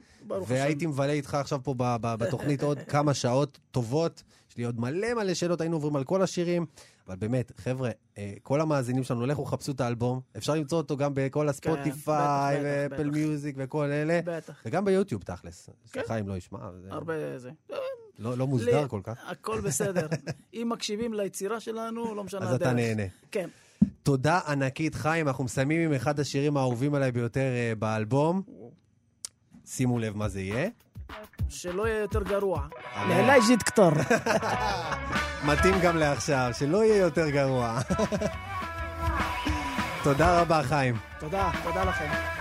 והייתי מבלה איתך עכשיו פה בתוכנית עוד כמה שעות טובות. יש לי עוד מלא מלא שאלות, היינו עוברים על כל השירים. אבל באמת, חבר'ה, אה, כל המאזינים שלנו, לכו חפשו את האלבום. אפשר למצוא אותו גם בכל הספוטיפיי, כן, ואפל. מיוזיק וכל אלה. בטח, וגם ביוטיוב, תכלס. כן. חיים לא ישמע, הרבה זה. לא לא מוסדר לי- כל כך. הכל בסדר. אם מקשיבים ליצירה שלנו, לא משנה אז הדרך. אתה נהנה. כן. תודה ענקית, חיים. אנחנו מסיימים עם אחד השירים האהובים עליי ביותר אה, באלבום. שימו לב מה זה יהיה. שלא יהיה יותר גרוע. לאלי ג'יט קטור. מתאים גם לעכשיו, שלא יהיה יותר גרוע. תודה רבה, חיים. תודה, תודה לכם.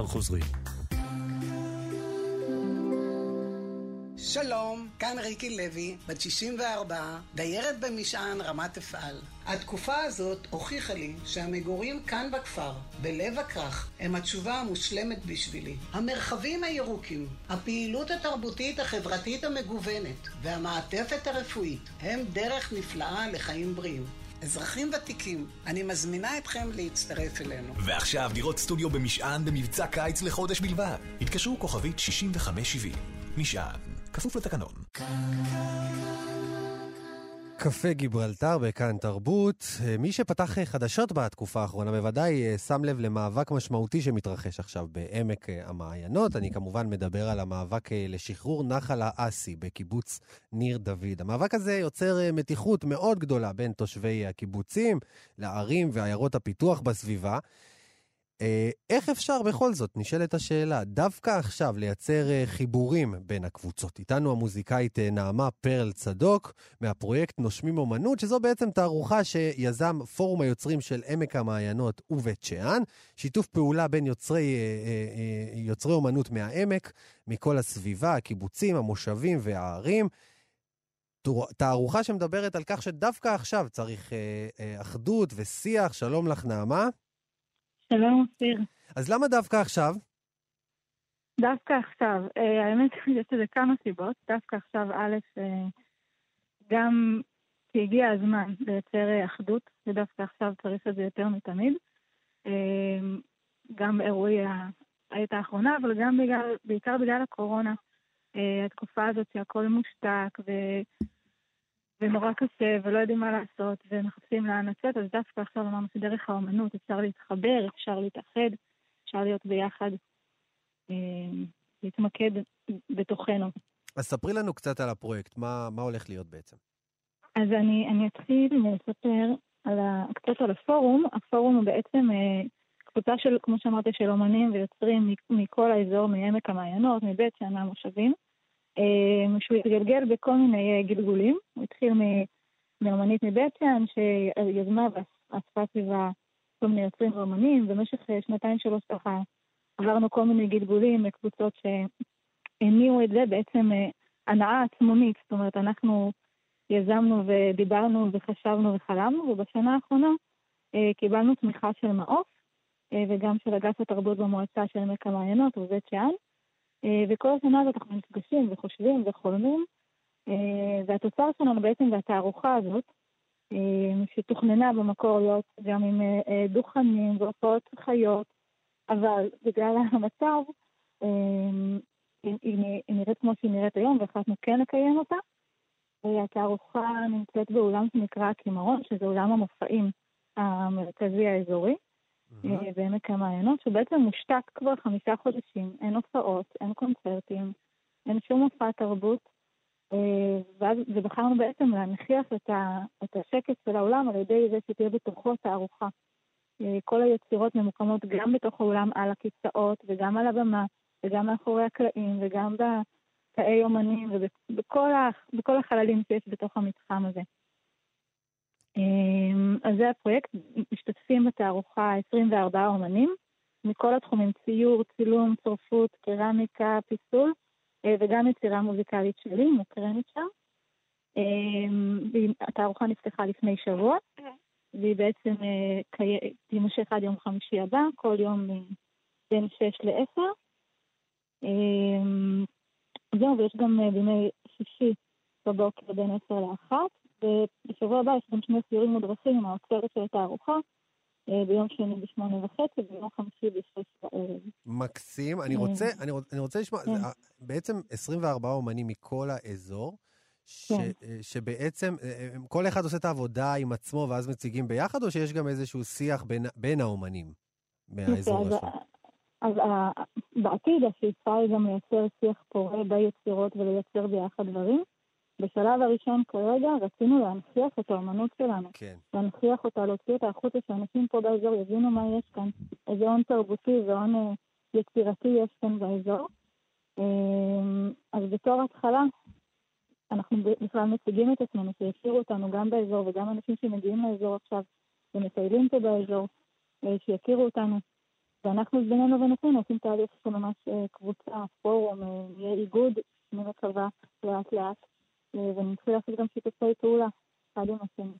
כבר חוזרים. שלום, כאן ריקי לוי, בת 64, דיירת במשען רמת אפעל. התקופה הזאת הוכיחה לי שהמגורים כאן בכפר, בלב הכרך, הם התשובה המושלמת בשבילי. המרחבים הירוקים, הפעילות התרבותית החברתית המגוונת והמעטפת הרפואית הם דרך נפלאה לחיים בריאים. אזרחים ותיקים, אני מזמינה אתכם להצטרף אלינו. ועכשיו דירות סטודיו במשען במבצע קיץ לחודש בלבד. התקשרו כוכבית 6570. משען, כפוף לתקנון. קפה גיברלטר בכאן תרבות. מי שפתח חדשות בתקופה האחרונה בוודאי אה, שם לב למאבק משמעותי שמתרחש עכשיו בעמק אה, המעיינות. אני כמובן מדבר על המאבק אה, לשחרור נחל האסי בקיבוץ ניר דוד. המאבק הזה יוצר מתיחות מאוד גדולה בין תושבי הקיבוצים לערים ועיירות הפיתוח בסביבה. אה, איך אפשר בכל זאת, נשאלת השאלה, דווקא עכשיו לייצר אה, חיבורים בין הקבוצות? איתנו המוזיקאית אה, נעמה פרל צדוק, מהפרויקט נושמים אומנות, שזו בעצם תערוכה שיזם פורום היוצרים של עמק המעיינות ובית שאן, שיתוף פעולה בין יוצרי, יוצרי אומנות מהעמק, מכל הסביבה, הקיבוצים, המושבים והערים. תערוכה שמדברת על כך שדווקא עכשיו צריך אחדות ושיח. שלום לך, נעמה. שלום, אופיר. אז למה דווקא עכשיו? דווקא עכשיו. אה, האמת, יש לזה כמה סיבות. דווקא עכשיו, א', אה, גם כי הגיע הזמן לייצר אה, אחדות, ודווקא עכשיו צריך את זה יותר מתמיד. גם באירועי העת האחרונה, אבל גם בגלל, בעיקר בגלל הקורונה. התקופה הזאת שהכל מושתק, ו... ונורא קשה, ולא יודעים מה לעשות, ומחפשים לאן לצאת, אז דווקא עכשיו אמרנו שדרך האומנות אפשר להתחבר, אפשר להתאחד, אפשר להיות ביחד, אה, להתמקד בתוכנו. אז ספרי לנו קצת על הפרויקט, מה, מה הולך להיות בעצם? אז אני, אני אתחיל לספר על ה, קצת על הפורום. הפורום הוא בעצם אה, קבוצה של, כמו שאמרת, של אומנים ויוצרים מכל האזור, מעמק המעיינות, מבית שאן מהמושבים. אה, שהוא התגלגל בכל מיני אה, גלגולים. הוא התחיל מאמנית מבית שאן, שיזמה ואספה סביבה כל מיני יוצרים ואומנים. במשך אה, שנתיים שלוש ככה עברנו כל מיני גלגולים לקבוצות שהניעו את זה בעצם הנאה עצמונית. זאת אומרת, אנחנו יזמנו ודיברנו וחשבנו וחלמנו, ובשנה האחרונה קיבלנו תמיכה של מעוף וגם של אגף התרבות במועצה של עמק המעיינות ובית שאן. אה, וכל השנה הזאת אנחנו נפגשים וחושבים וחולמים, אה, והתוצר שלנו בעצם זה התערוכה הזאת, אה, שתוכננה במקור להיות גם עם דוכנים והופעות חיות, אבל בגלל המצב, היא נראית כמו שהיא נראית היום, והחלטנו כן לקיים אותה. התערוכה נמצאת באולם שנקרא הקימרון, שזה אולם המופעים המרכזי האזורי. אה, בעמק המעיינות, שבעצם מושתק כבר חמישה חודשים, אין הופעות, אין קונצרטים, אין שום מופע תרבות, אה, ובחרנו בעצם להנכיח את, ה, את השקט של האולם על ידי זה שתהיה בתוכו תערוכה. אה, כל היצירות ממוקמות גם בתוך האולם על הכיסאות וגם על הבמה וגם מאחורי הקלעים וגם בתאי אומנים ובכל החללים שיש בתוך המתחם הזה. אמ, אז זה הפרויקט, משתתפים בתערוכה 24 אומנים מכל התחומים, ציור, צילום, צורפות, קרמיקה, פיסול, אה, וגם יצירה מוזיקלית שלי, מוקרנת שם. אמ, התערוכה נפתחה לפני שבוע, והיא בעצם אה, תימשך עד יום חמישי הבא, כל יום בין 6 ל-10. אמ, זהו, ויש גם אה, בימי שישי בבוקר בין 10 ל-1. ובשבוע הבא יש גם שני סיורים מודרכים עם האוצרת של התערוכה. אה, ביום שני בשמונה וחצי, וביום חמישי בשש בערב. מקסים. אני רוצה, אה, אני, אני רוצה לשמוע, כן. בעצם 24 אומנים מכל האזור, ש, כן. אה, שבעצם כל אחד עושה את העבודה עם עצמו ואז מציגים ביחד, או שיש גם איזשהו שיח בין, בין האומנים מהאזור השני? אז, אז בעתיד השאיפה היא גם לייצר שיח פורה ביצירות ולייצר ביחד דברים. בשלב הראשון כרגע רצינו להנכיח את האמנות שלנו. כן. להנכיח אותה, להוציא אותה החוצה, שאנשים פה באזור יבינו מה יש כאן. איזה הון תרבותי והון אה, יצירתי יש כאן באזור. אה, אז בתור התחלה, אנחנו בכלל מציגים את עצמנו, שיכירו אותנו גם באזור וגם אנשים שמגיעים לאזור עכשיו ומטיילים פה באזור, אה, שיכירו אותנו. ואנחנו בינינו ובינינו עושים תהליך של ממש קבוצה, פורום, יהיה איגוד, אני מקווה, לאט לאט, ונתחיל לעשות גם שיתופי פעולה, אחד עם השני.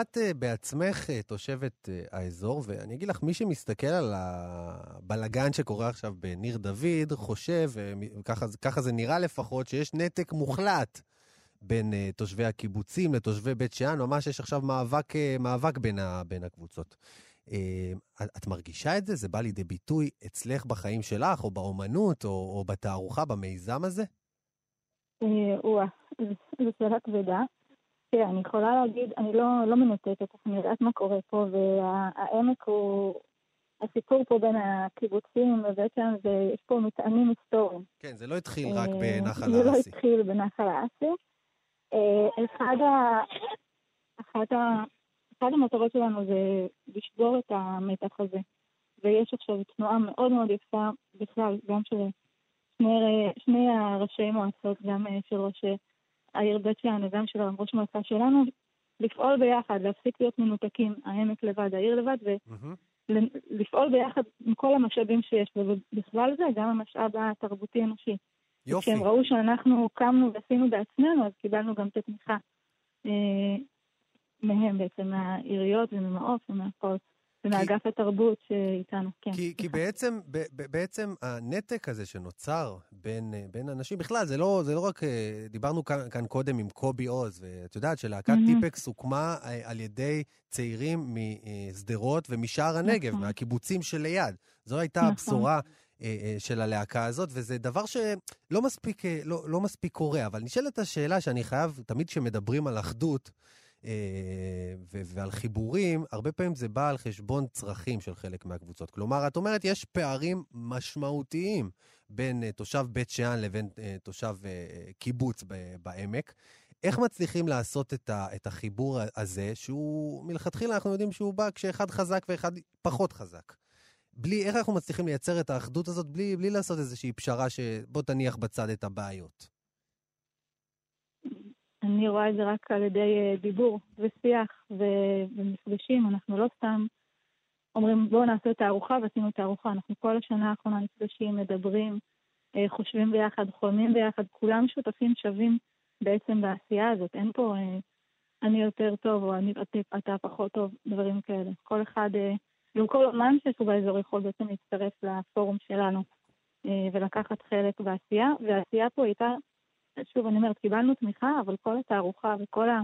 את uh, בעצמך uh, תושבת uh, האזור, ואני אגיד לך, מי שמסתכל על הבלגן שקורה עכשיו בניר דוד, חושב, וככה זה נראה לפחות, שיש נתק מוחלט בין תושבי הקיבוצים לתושבי בית שאן, ממש יש עכשיו מאבק, מאבק בין, ה, בין הקבוצות. את מרגישה את זה? זה בא לידי ביטוי אצלך בחיים שלך, או באומנות, או, או בתערוכה, במיזם הזה? וואה, זו שאלה כבדה. תראה, אני יכולה להגיד, אני לא, לא מנותקת, אני יודעת מה קורה פה, והעמק הוא... הסיפור פה בין הקיבוצים ובעצם זה, יש פה מטענים היסטוריים. כן, זה לא התחיל רק בנחל האסי. זה לא התחיל בנחל האסי. אחד, ה... אחד, ה... אחד המטרות שלנו זה לשבור את המתח הזה. ויש עכשיו תנועה מאוד מאוד יפה בכלל, גם של שני, שני הראשי מועצות, גם של ראשי העיר בית שאן וגם של ראש מועצה שלנו, לפעול ביחד, להפסיק להיות מנותקים, העמק לבד, העיר לבד, ולפעול ביחד עם כל המשאבים שיש, ובכלל זה גם המשאב התרבותי-אנושי. יופי. כשהם ראו שאנחנו קמנו ועשינו בעצמנו, אז קיבלנו גם את התמיכה אה, מהם בעצם, מהעיריות וממעוף ומהכל. ומאגף התרבות שאיתנו, כן. כי, כי בעצם, ב, ב, בעצם הנתק הזה שנוצר בין, בין אנשים, בכלל, זה לא, זה לא רק, אה, דיברנו כאן, כאן קודם עם קובי עוז, ואת יודעת שלהקת mm-hmm. טיפקס הוקמה אה, על ידי צעירים משדרות ומשער הנגב, נכון. מהקיבוצים שליד. זו הייתה נכון. הבשורה. אה, של הלהקה הזאת, וזה דבר שלא מספיק, לא, לא מספיק קורה, אבל נשאלת השאלה שאני חייב, תמיד כשמדברים על אחדות, אה, ועל חיבורים, הרבה פעמים זה בא על חשבון צרכים של חלק מהקבוצות. כלומר, את אומרת, יש פערים משמעותיים בין אה, תושב בית שאן לבין אה, תושב קיבוץ בעמק. איך מצליחים לעשות את, ה, את החיבור הזה, שהוא מלכתחילה אנחנו יודעים שהוא בא כשאחד חזק ואחד פחות חזק? בלי, איך אנחנו מצליחים לייצר את האחדות הזאת בלי, בלי לעשות איזושהי פשרה שבוא תניח בצד את הבעיות? אני רואה את זה רק על ידי אה, דיבור ושיח ומפגשים. אנחנו לא סתם אומרים בואו נעשה את הארוחה ועשינו את הארוחה. אנחנו כל השנה האחרונה נפגשים, מדברים, אה, חושבים ביחד, חולמים ביחד, כולם שותפים שווים בעצם בעשייה הזאת. אין פה אה, אני יותר טוב או אני, אתה, פחות טוב, דברים כאלה. כל אחד, גם כל אומן שיש באזור יכול בעצם להצטרף לפורום שלנו ולקחת חלק בעשייה, והעשייה פה הייתה שוב, אני אומרת, קיבלנו תמיכה, אבל כל התערוכה וכל ה,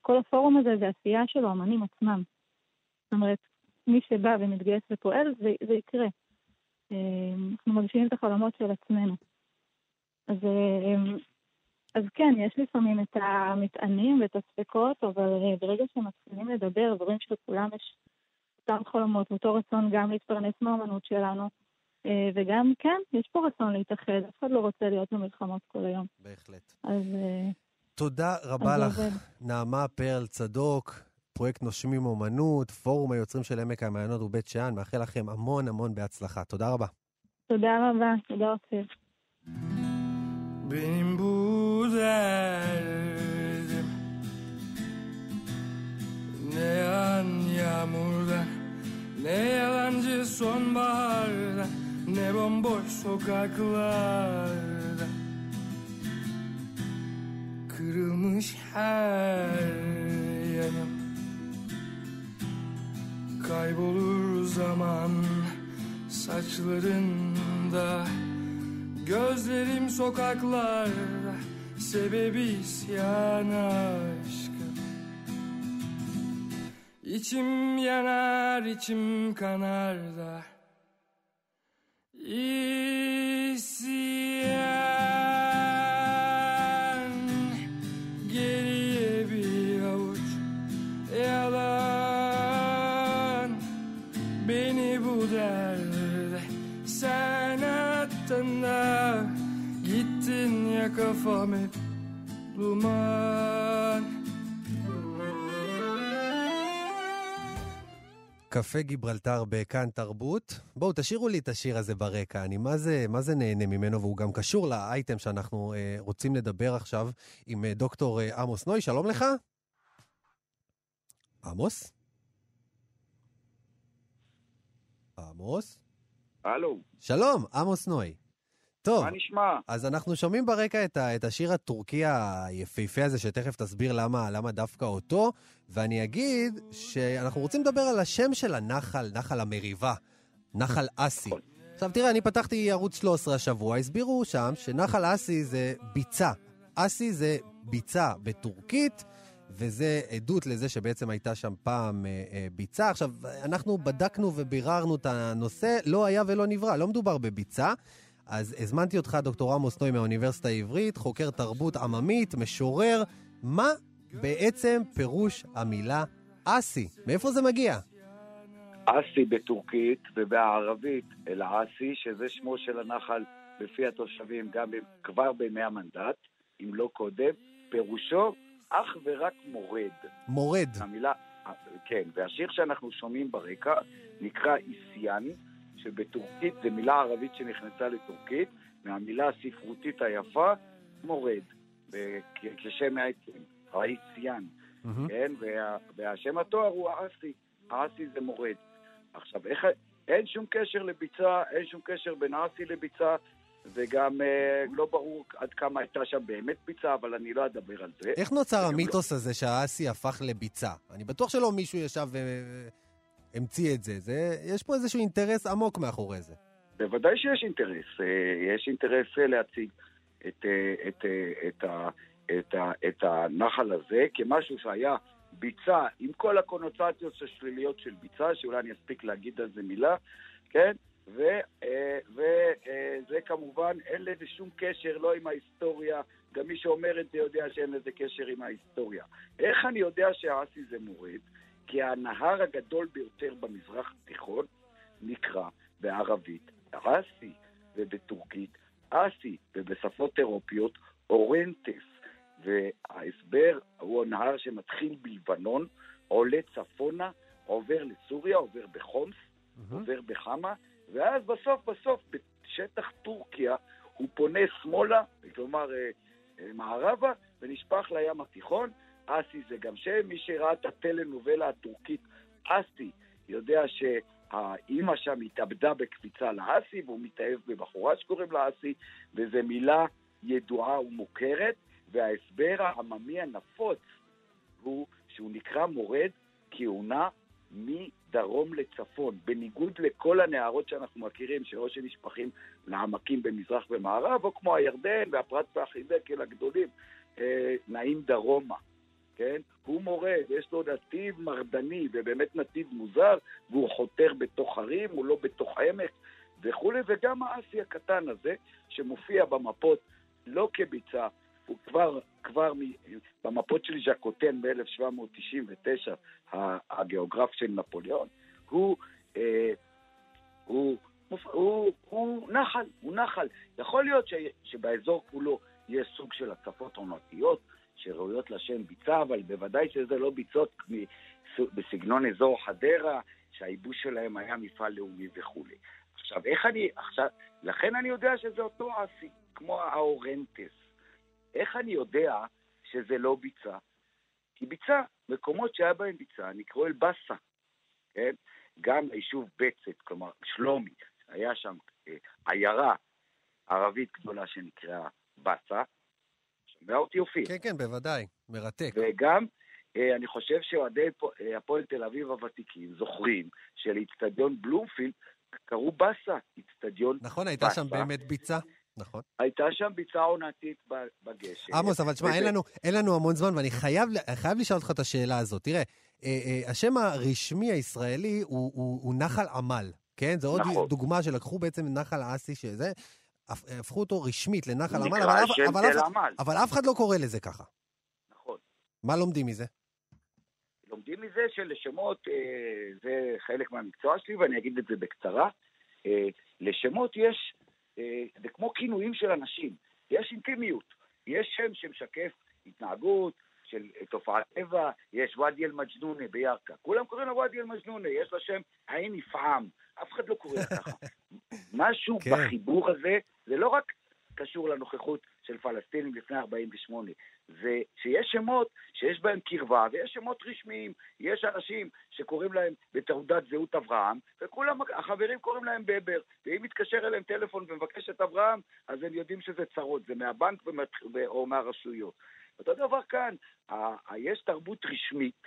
כל הפורום הזה זה עשייה של האמנים עצמם. זאת אומרת, מי שבא ומתגייס ופועל, זה, זה יקרה. אה, אנחנו מגשימים את החלומות של עצמנו. אז, אה, אז כן, יש לפעמים את המטענים ואת הספקות, אבל אה, ברגע שמתחילים לדבר, ורואים שלכולם יש אותם חלומות, ואותו רצון גם להתפרנס מהאמנות שלנו, וגם, כן, יש פה רצון להתאחד, אף אחד לא רוצה להיות במלחמות כל היום. בהחלט. אז... אה, תודה רבה לך, נעמה פרל צדוק, פרויקט נושמים אומנות, פורום היוצרים של עמק המעיינות ובית שאן, מאחל לכם המון המון בהצלחה. תודה רבה. תודה רבה, תודה אופיר. Derdim Ne yan yağmurda Ne yalancı sonbaharda Ne bomboş sokaklarda Kırılmış her yanım. Kaybolur zaman saçlarında. Gözlerim sokaklarda Sebebi isyan aşkım İçim yanar içim kanar da İsyan. Geriye bir yalan. Beni bu derde sen Gittin ya kafam hep duman קפה גיברלטר בכאן תרבות. בואו, תשאירו לי את השיר הזה ברקע, אני מה זה, מה זה נהנה ממנו, והוא גם קשור לאייטם שאנחנו אה, רוצים לדבר עכשיו עם אה, דוקטור אה, עמוס נוי. שלום לך. עמוס? עמוס? הלו. שלום, עמוס נוי. טוב, מה נשמע? אז אנחנו שומעים ברקע את, ה, את השיר הטורקי היפהפה הזה, שתכף תסביר למה, למה דווקא אותו, ואני אגיד שאנחנו רוצים לדבר על השם של הנחל, נחל המריבה, נחל אסי. עכשיו תראה, אני פתחתי ערוץ 13 השבוע, הסבירו שם שנחל אסי זה ביצה. אסי זה ביצה בטורקית, וזה עדות לזה שבעצם הייתה שם פעם אה, אה, ביצה. עכשיו, אנחנו בדקנו וביררנו את הנושא, לא היה ולא נברא, לא מדובר בביצה. אז הזמנתי אותך, דוקטור עמוס נוי מהאוניברסיטה העברית, חוקר תרבות עממית, משורר. מה בעצם פירוש המילה אסי? מאיפה זה מגיע? אסי בטורקית ובערבית אל-אסי, שזה שמו של הנחל בפי התושבים גם כבר בימי המנדט, אם לא קודם, פירושו אך ורק מורד. מורד. המילה, כן, והשיר שאנחנו שומעים ברקע נקרא איסיאן, שבטורקית זו מילה ערבית שנכנסה לטורקית, מהמילה הספרותית היפה, מורד, כשם העצם, האיסיאן, Mm-hmm. כן? וה, והשם התואר הוא האסי, האסי זה מורד. עכשיו, איך, אין שום קשר לביצה, אין שום קשר בין האסי לביצה, וגם אה, לא ברור עד כמה הייתה שם באמת ביצה, אבל אני לא אדבר על זה. איך נוצר המיתוס הזה שהאסי הפך לביצה? אני בטוח שלא מישהו ישב והמציא את זה. זה. יש פה איזשהו אינטרס עמוק מאחורי זה. בוודאי שיש אינטרס. אה, יש אינטרס אה, להציג את, אה, את, את, ה- את, ה- את הנחל הזה כמשהו שהיה ביצה, עם כל הקונוטציות השליליות של ביצה, שאולי אני אספיק להגיד על זה מילה, כן? וזה כמובן, אין לזה שום קשר, לא עם ההיסטוריה. גם מי שאומר את זה יודע שאין לזה קשר עם ההיסטוריה. איך אני יודע שהאסי זה מורד? כי הנהר הגדול ביותר במזרח התיכון נקרא בערבית אסי, ובטורקית אסי, ובשפות אירופיות אורנטס. וההסבר הוא הנהר שמתחיל בלבנון, עולה צפונה, עובר לסוריה, עובר בחומס, עובר בחמה, ואז בסוף בסוף בשטח טורקיה הוא פונה שמאלה, כלומר אה, אה, מערבה, ונשפך לים התיכון. אסי זה גם שם, מי שראה את הטלנובלה הטורקית אסי יודע שהאימא שם התאבדה בקפיצה לאסי, והוא מתאהב בבחורה שקוראים לה אסי, וזו מילה ידועה ומוכרת, וההסבר העממי הנפוץ הוא שהוא נקרא מורד נע מדרום לצפון, בניגוד לכל הנהרות שאנחנו מכירים, שאו שנשפכים לעמקים במזרח ומערב, או כמו הירדן והפרת והחידקל הגדולים, אה, נעים דרומה. כן? הוא מורד, יש לו נתיב מרדני, ובאמת נתיב מוזר, והוא חותר בתוך הרים, הוא לא בתוך עמק וכולי, וגם האסי הקטן הזה, שמופיע במפות לא כביצה, הוא כבר, כבר מ, במפות של ז'קוטן ב-1799, הגיאוגרף של נפוליאון, הוא, אה, הוא, הוא, הוא, הוא נחל, הוא נחל. יכול להיות ש, שבאזור כולו יש סוג של הצפות עונתיות שראויות לשם ביצה, אבל בוודאי שזה לא ביצות בסגנון אזור חדרה, שהייבוש שלהם היה מפעל לאומי וכולי. עכשיו, איך אני, עכשיו, לכן אני יודע שזה אותו אסי, כמו האורנטס. איך אני יודע שזה לא ביצה? כי ביצה, מקומות שהיה בהם ביצה, נקראו אל-באסה, כן? גם היישוב בצת, כלומר שלומי, היה שם אה, עיירה ערבית גדולה שנקראה באסה. שומע אותי אופיר? כן, כן, בוודאי, מרתק. וגם, אה, אני חושב שאוהדי אה, הפועל תל אביב הוותיקים זוכרים שלאיצטדיון בלומפילד קראו באסה, איצטדיון באסה. נכון, הייתה שם באמת ביצה. נכון. הייתה שם ביצה עונתית בגשם. עמוס, אבל תשמע, אין, אין לנו המון זמן, ואני חייב, חייב לשאול אותך את השאלה הזאת. תראה, אה, אה, השם הרשמי הישראלי הוא, הוא, הוא נחל עמל, כן? זו עוד נכון. דוגמה שלקחו בעצם נחל האסי, שזה, הפכו אותו רשמית לנחל עמל, אבל, אבל, עמל. אבל אף אחד לא קורא לזה ככה. נכון. מה לומדים מזה? לומדים מזה שלשמות, אה, זה חלק מהמקצוע שלי, ואני אגיד את זה בקצרה. אה, לשמות יש, אה, זה כמו כינויים של אנשים, יש אינטימיות. יש שם שמשקף התנהגות של תופעת טבע, יש ואדי אל-מג'נונה בירכא. כולם קוראים לה ואדי אל-מג'נונה, יש לה שם עין יפעם. אף אחד לא קורא לה ככה. משהו כן. בחיבור הזה, זה לא רק קשור לנוכחות של פלסטינים לפני 48. זה שיש שמות שיש בהם קרבה, ויש שמות רשמיים. יש אנשים שקוראים להם בתעודת זהות אברהם, וכולם, החברים קוראים להם בבר. ואם מתקשר אליהם טלפון ומבקש את אברהם, אז הם יודעים שזה צרות, זה מהבנק או מהרשויות. אותו דבר כאן, יש תרבות רשמית,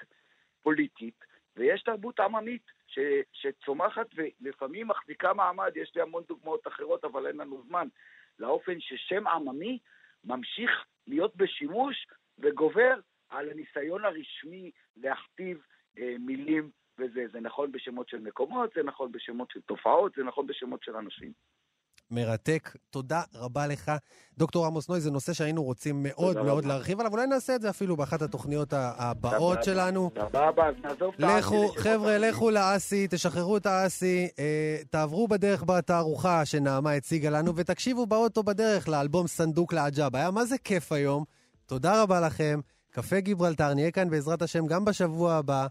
פוליטית, ויש תרבות עממית ש, שצומחת ולפעמים מחזיקה מעמד, יש לי המון דוגמאות אחרות, אבל אין לנו זמן, לאופן ששם עממי ממשיך להיות בשימוש וגובר על הניסיון הרשמי להכתיב אה, מילים וזה. זה נכון בשמות של מקומות, זה נכון בשמות של תופעות, זה נכון בשמות של אנשים. מרתק. תודה רבה לך. דוקטור עמוס נוי, זה נושא שהיינו רוצים מאוד מאוד רבה. להרחיב עליו, אולי נעשה את זה אפילו באחת התוכניות הבאות שלנו. סבבה, אז נעזוב את האסי. לכו, חבר'ה, לכו לאסי, תשחררו את האסי, אה, תעברו בדרך בתערוכה שנעמה הציגה לנו, ותקשיבו באוטו בדרך לאלבום סנדוק לעג'אב. היה מה זה כיף היום. תודה רבה לכם. קפה גיברלטר, נהיה כאן בעזרת השם גם בשבוע הבא.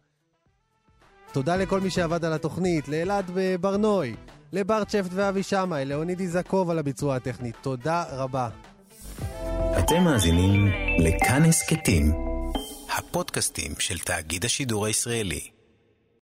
תודה לכל מי שעבד על התוכנית, לאלעד ברנוי, לבר צ'פט ואבי שמאי, לאוניד איזקוב על הביצוע הטכני. תודה רבה. אתם מאזינים לכאן הסכתים, הפודקאסטים של תאגיד השידור הישראלי.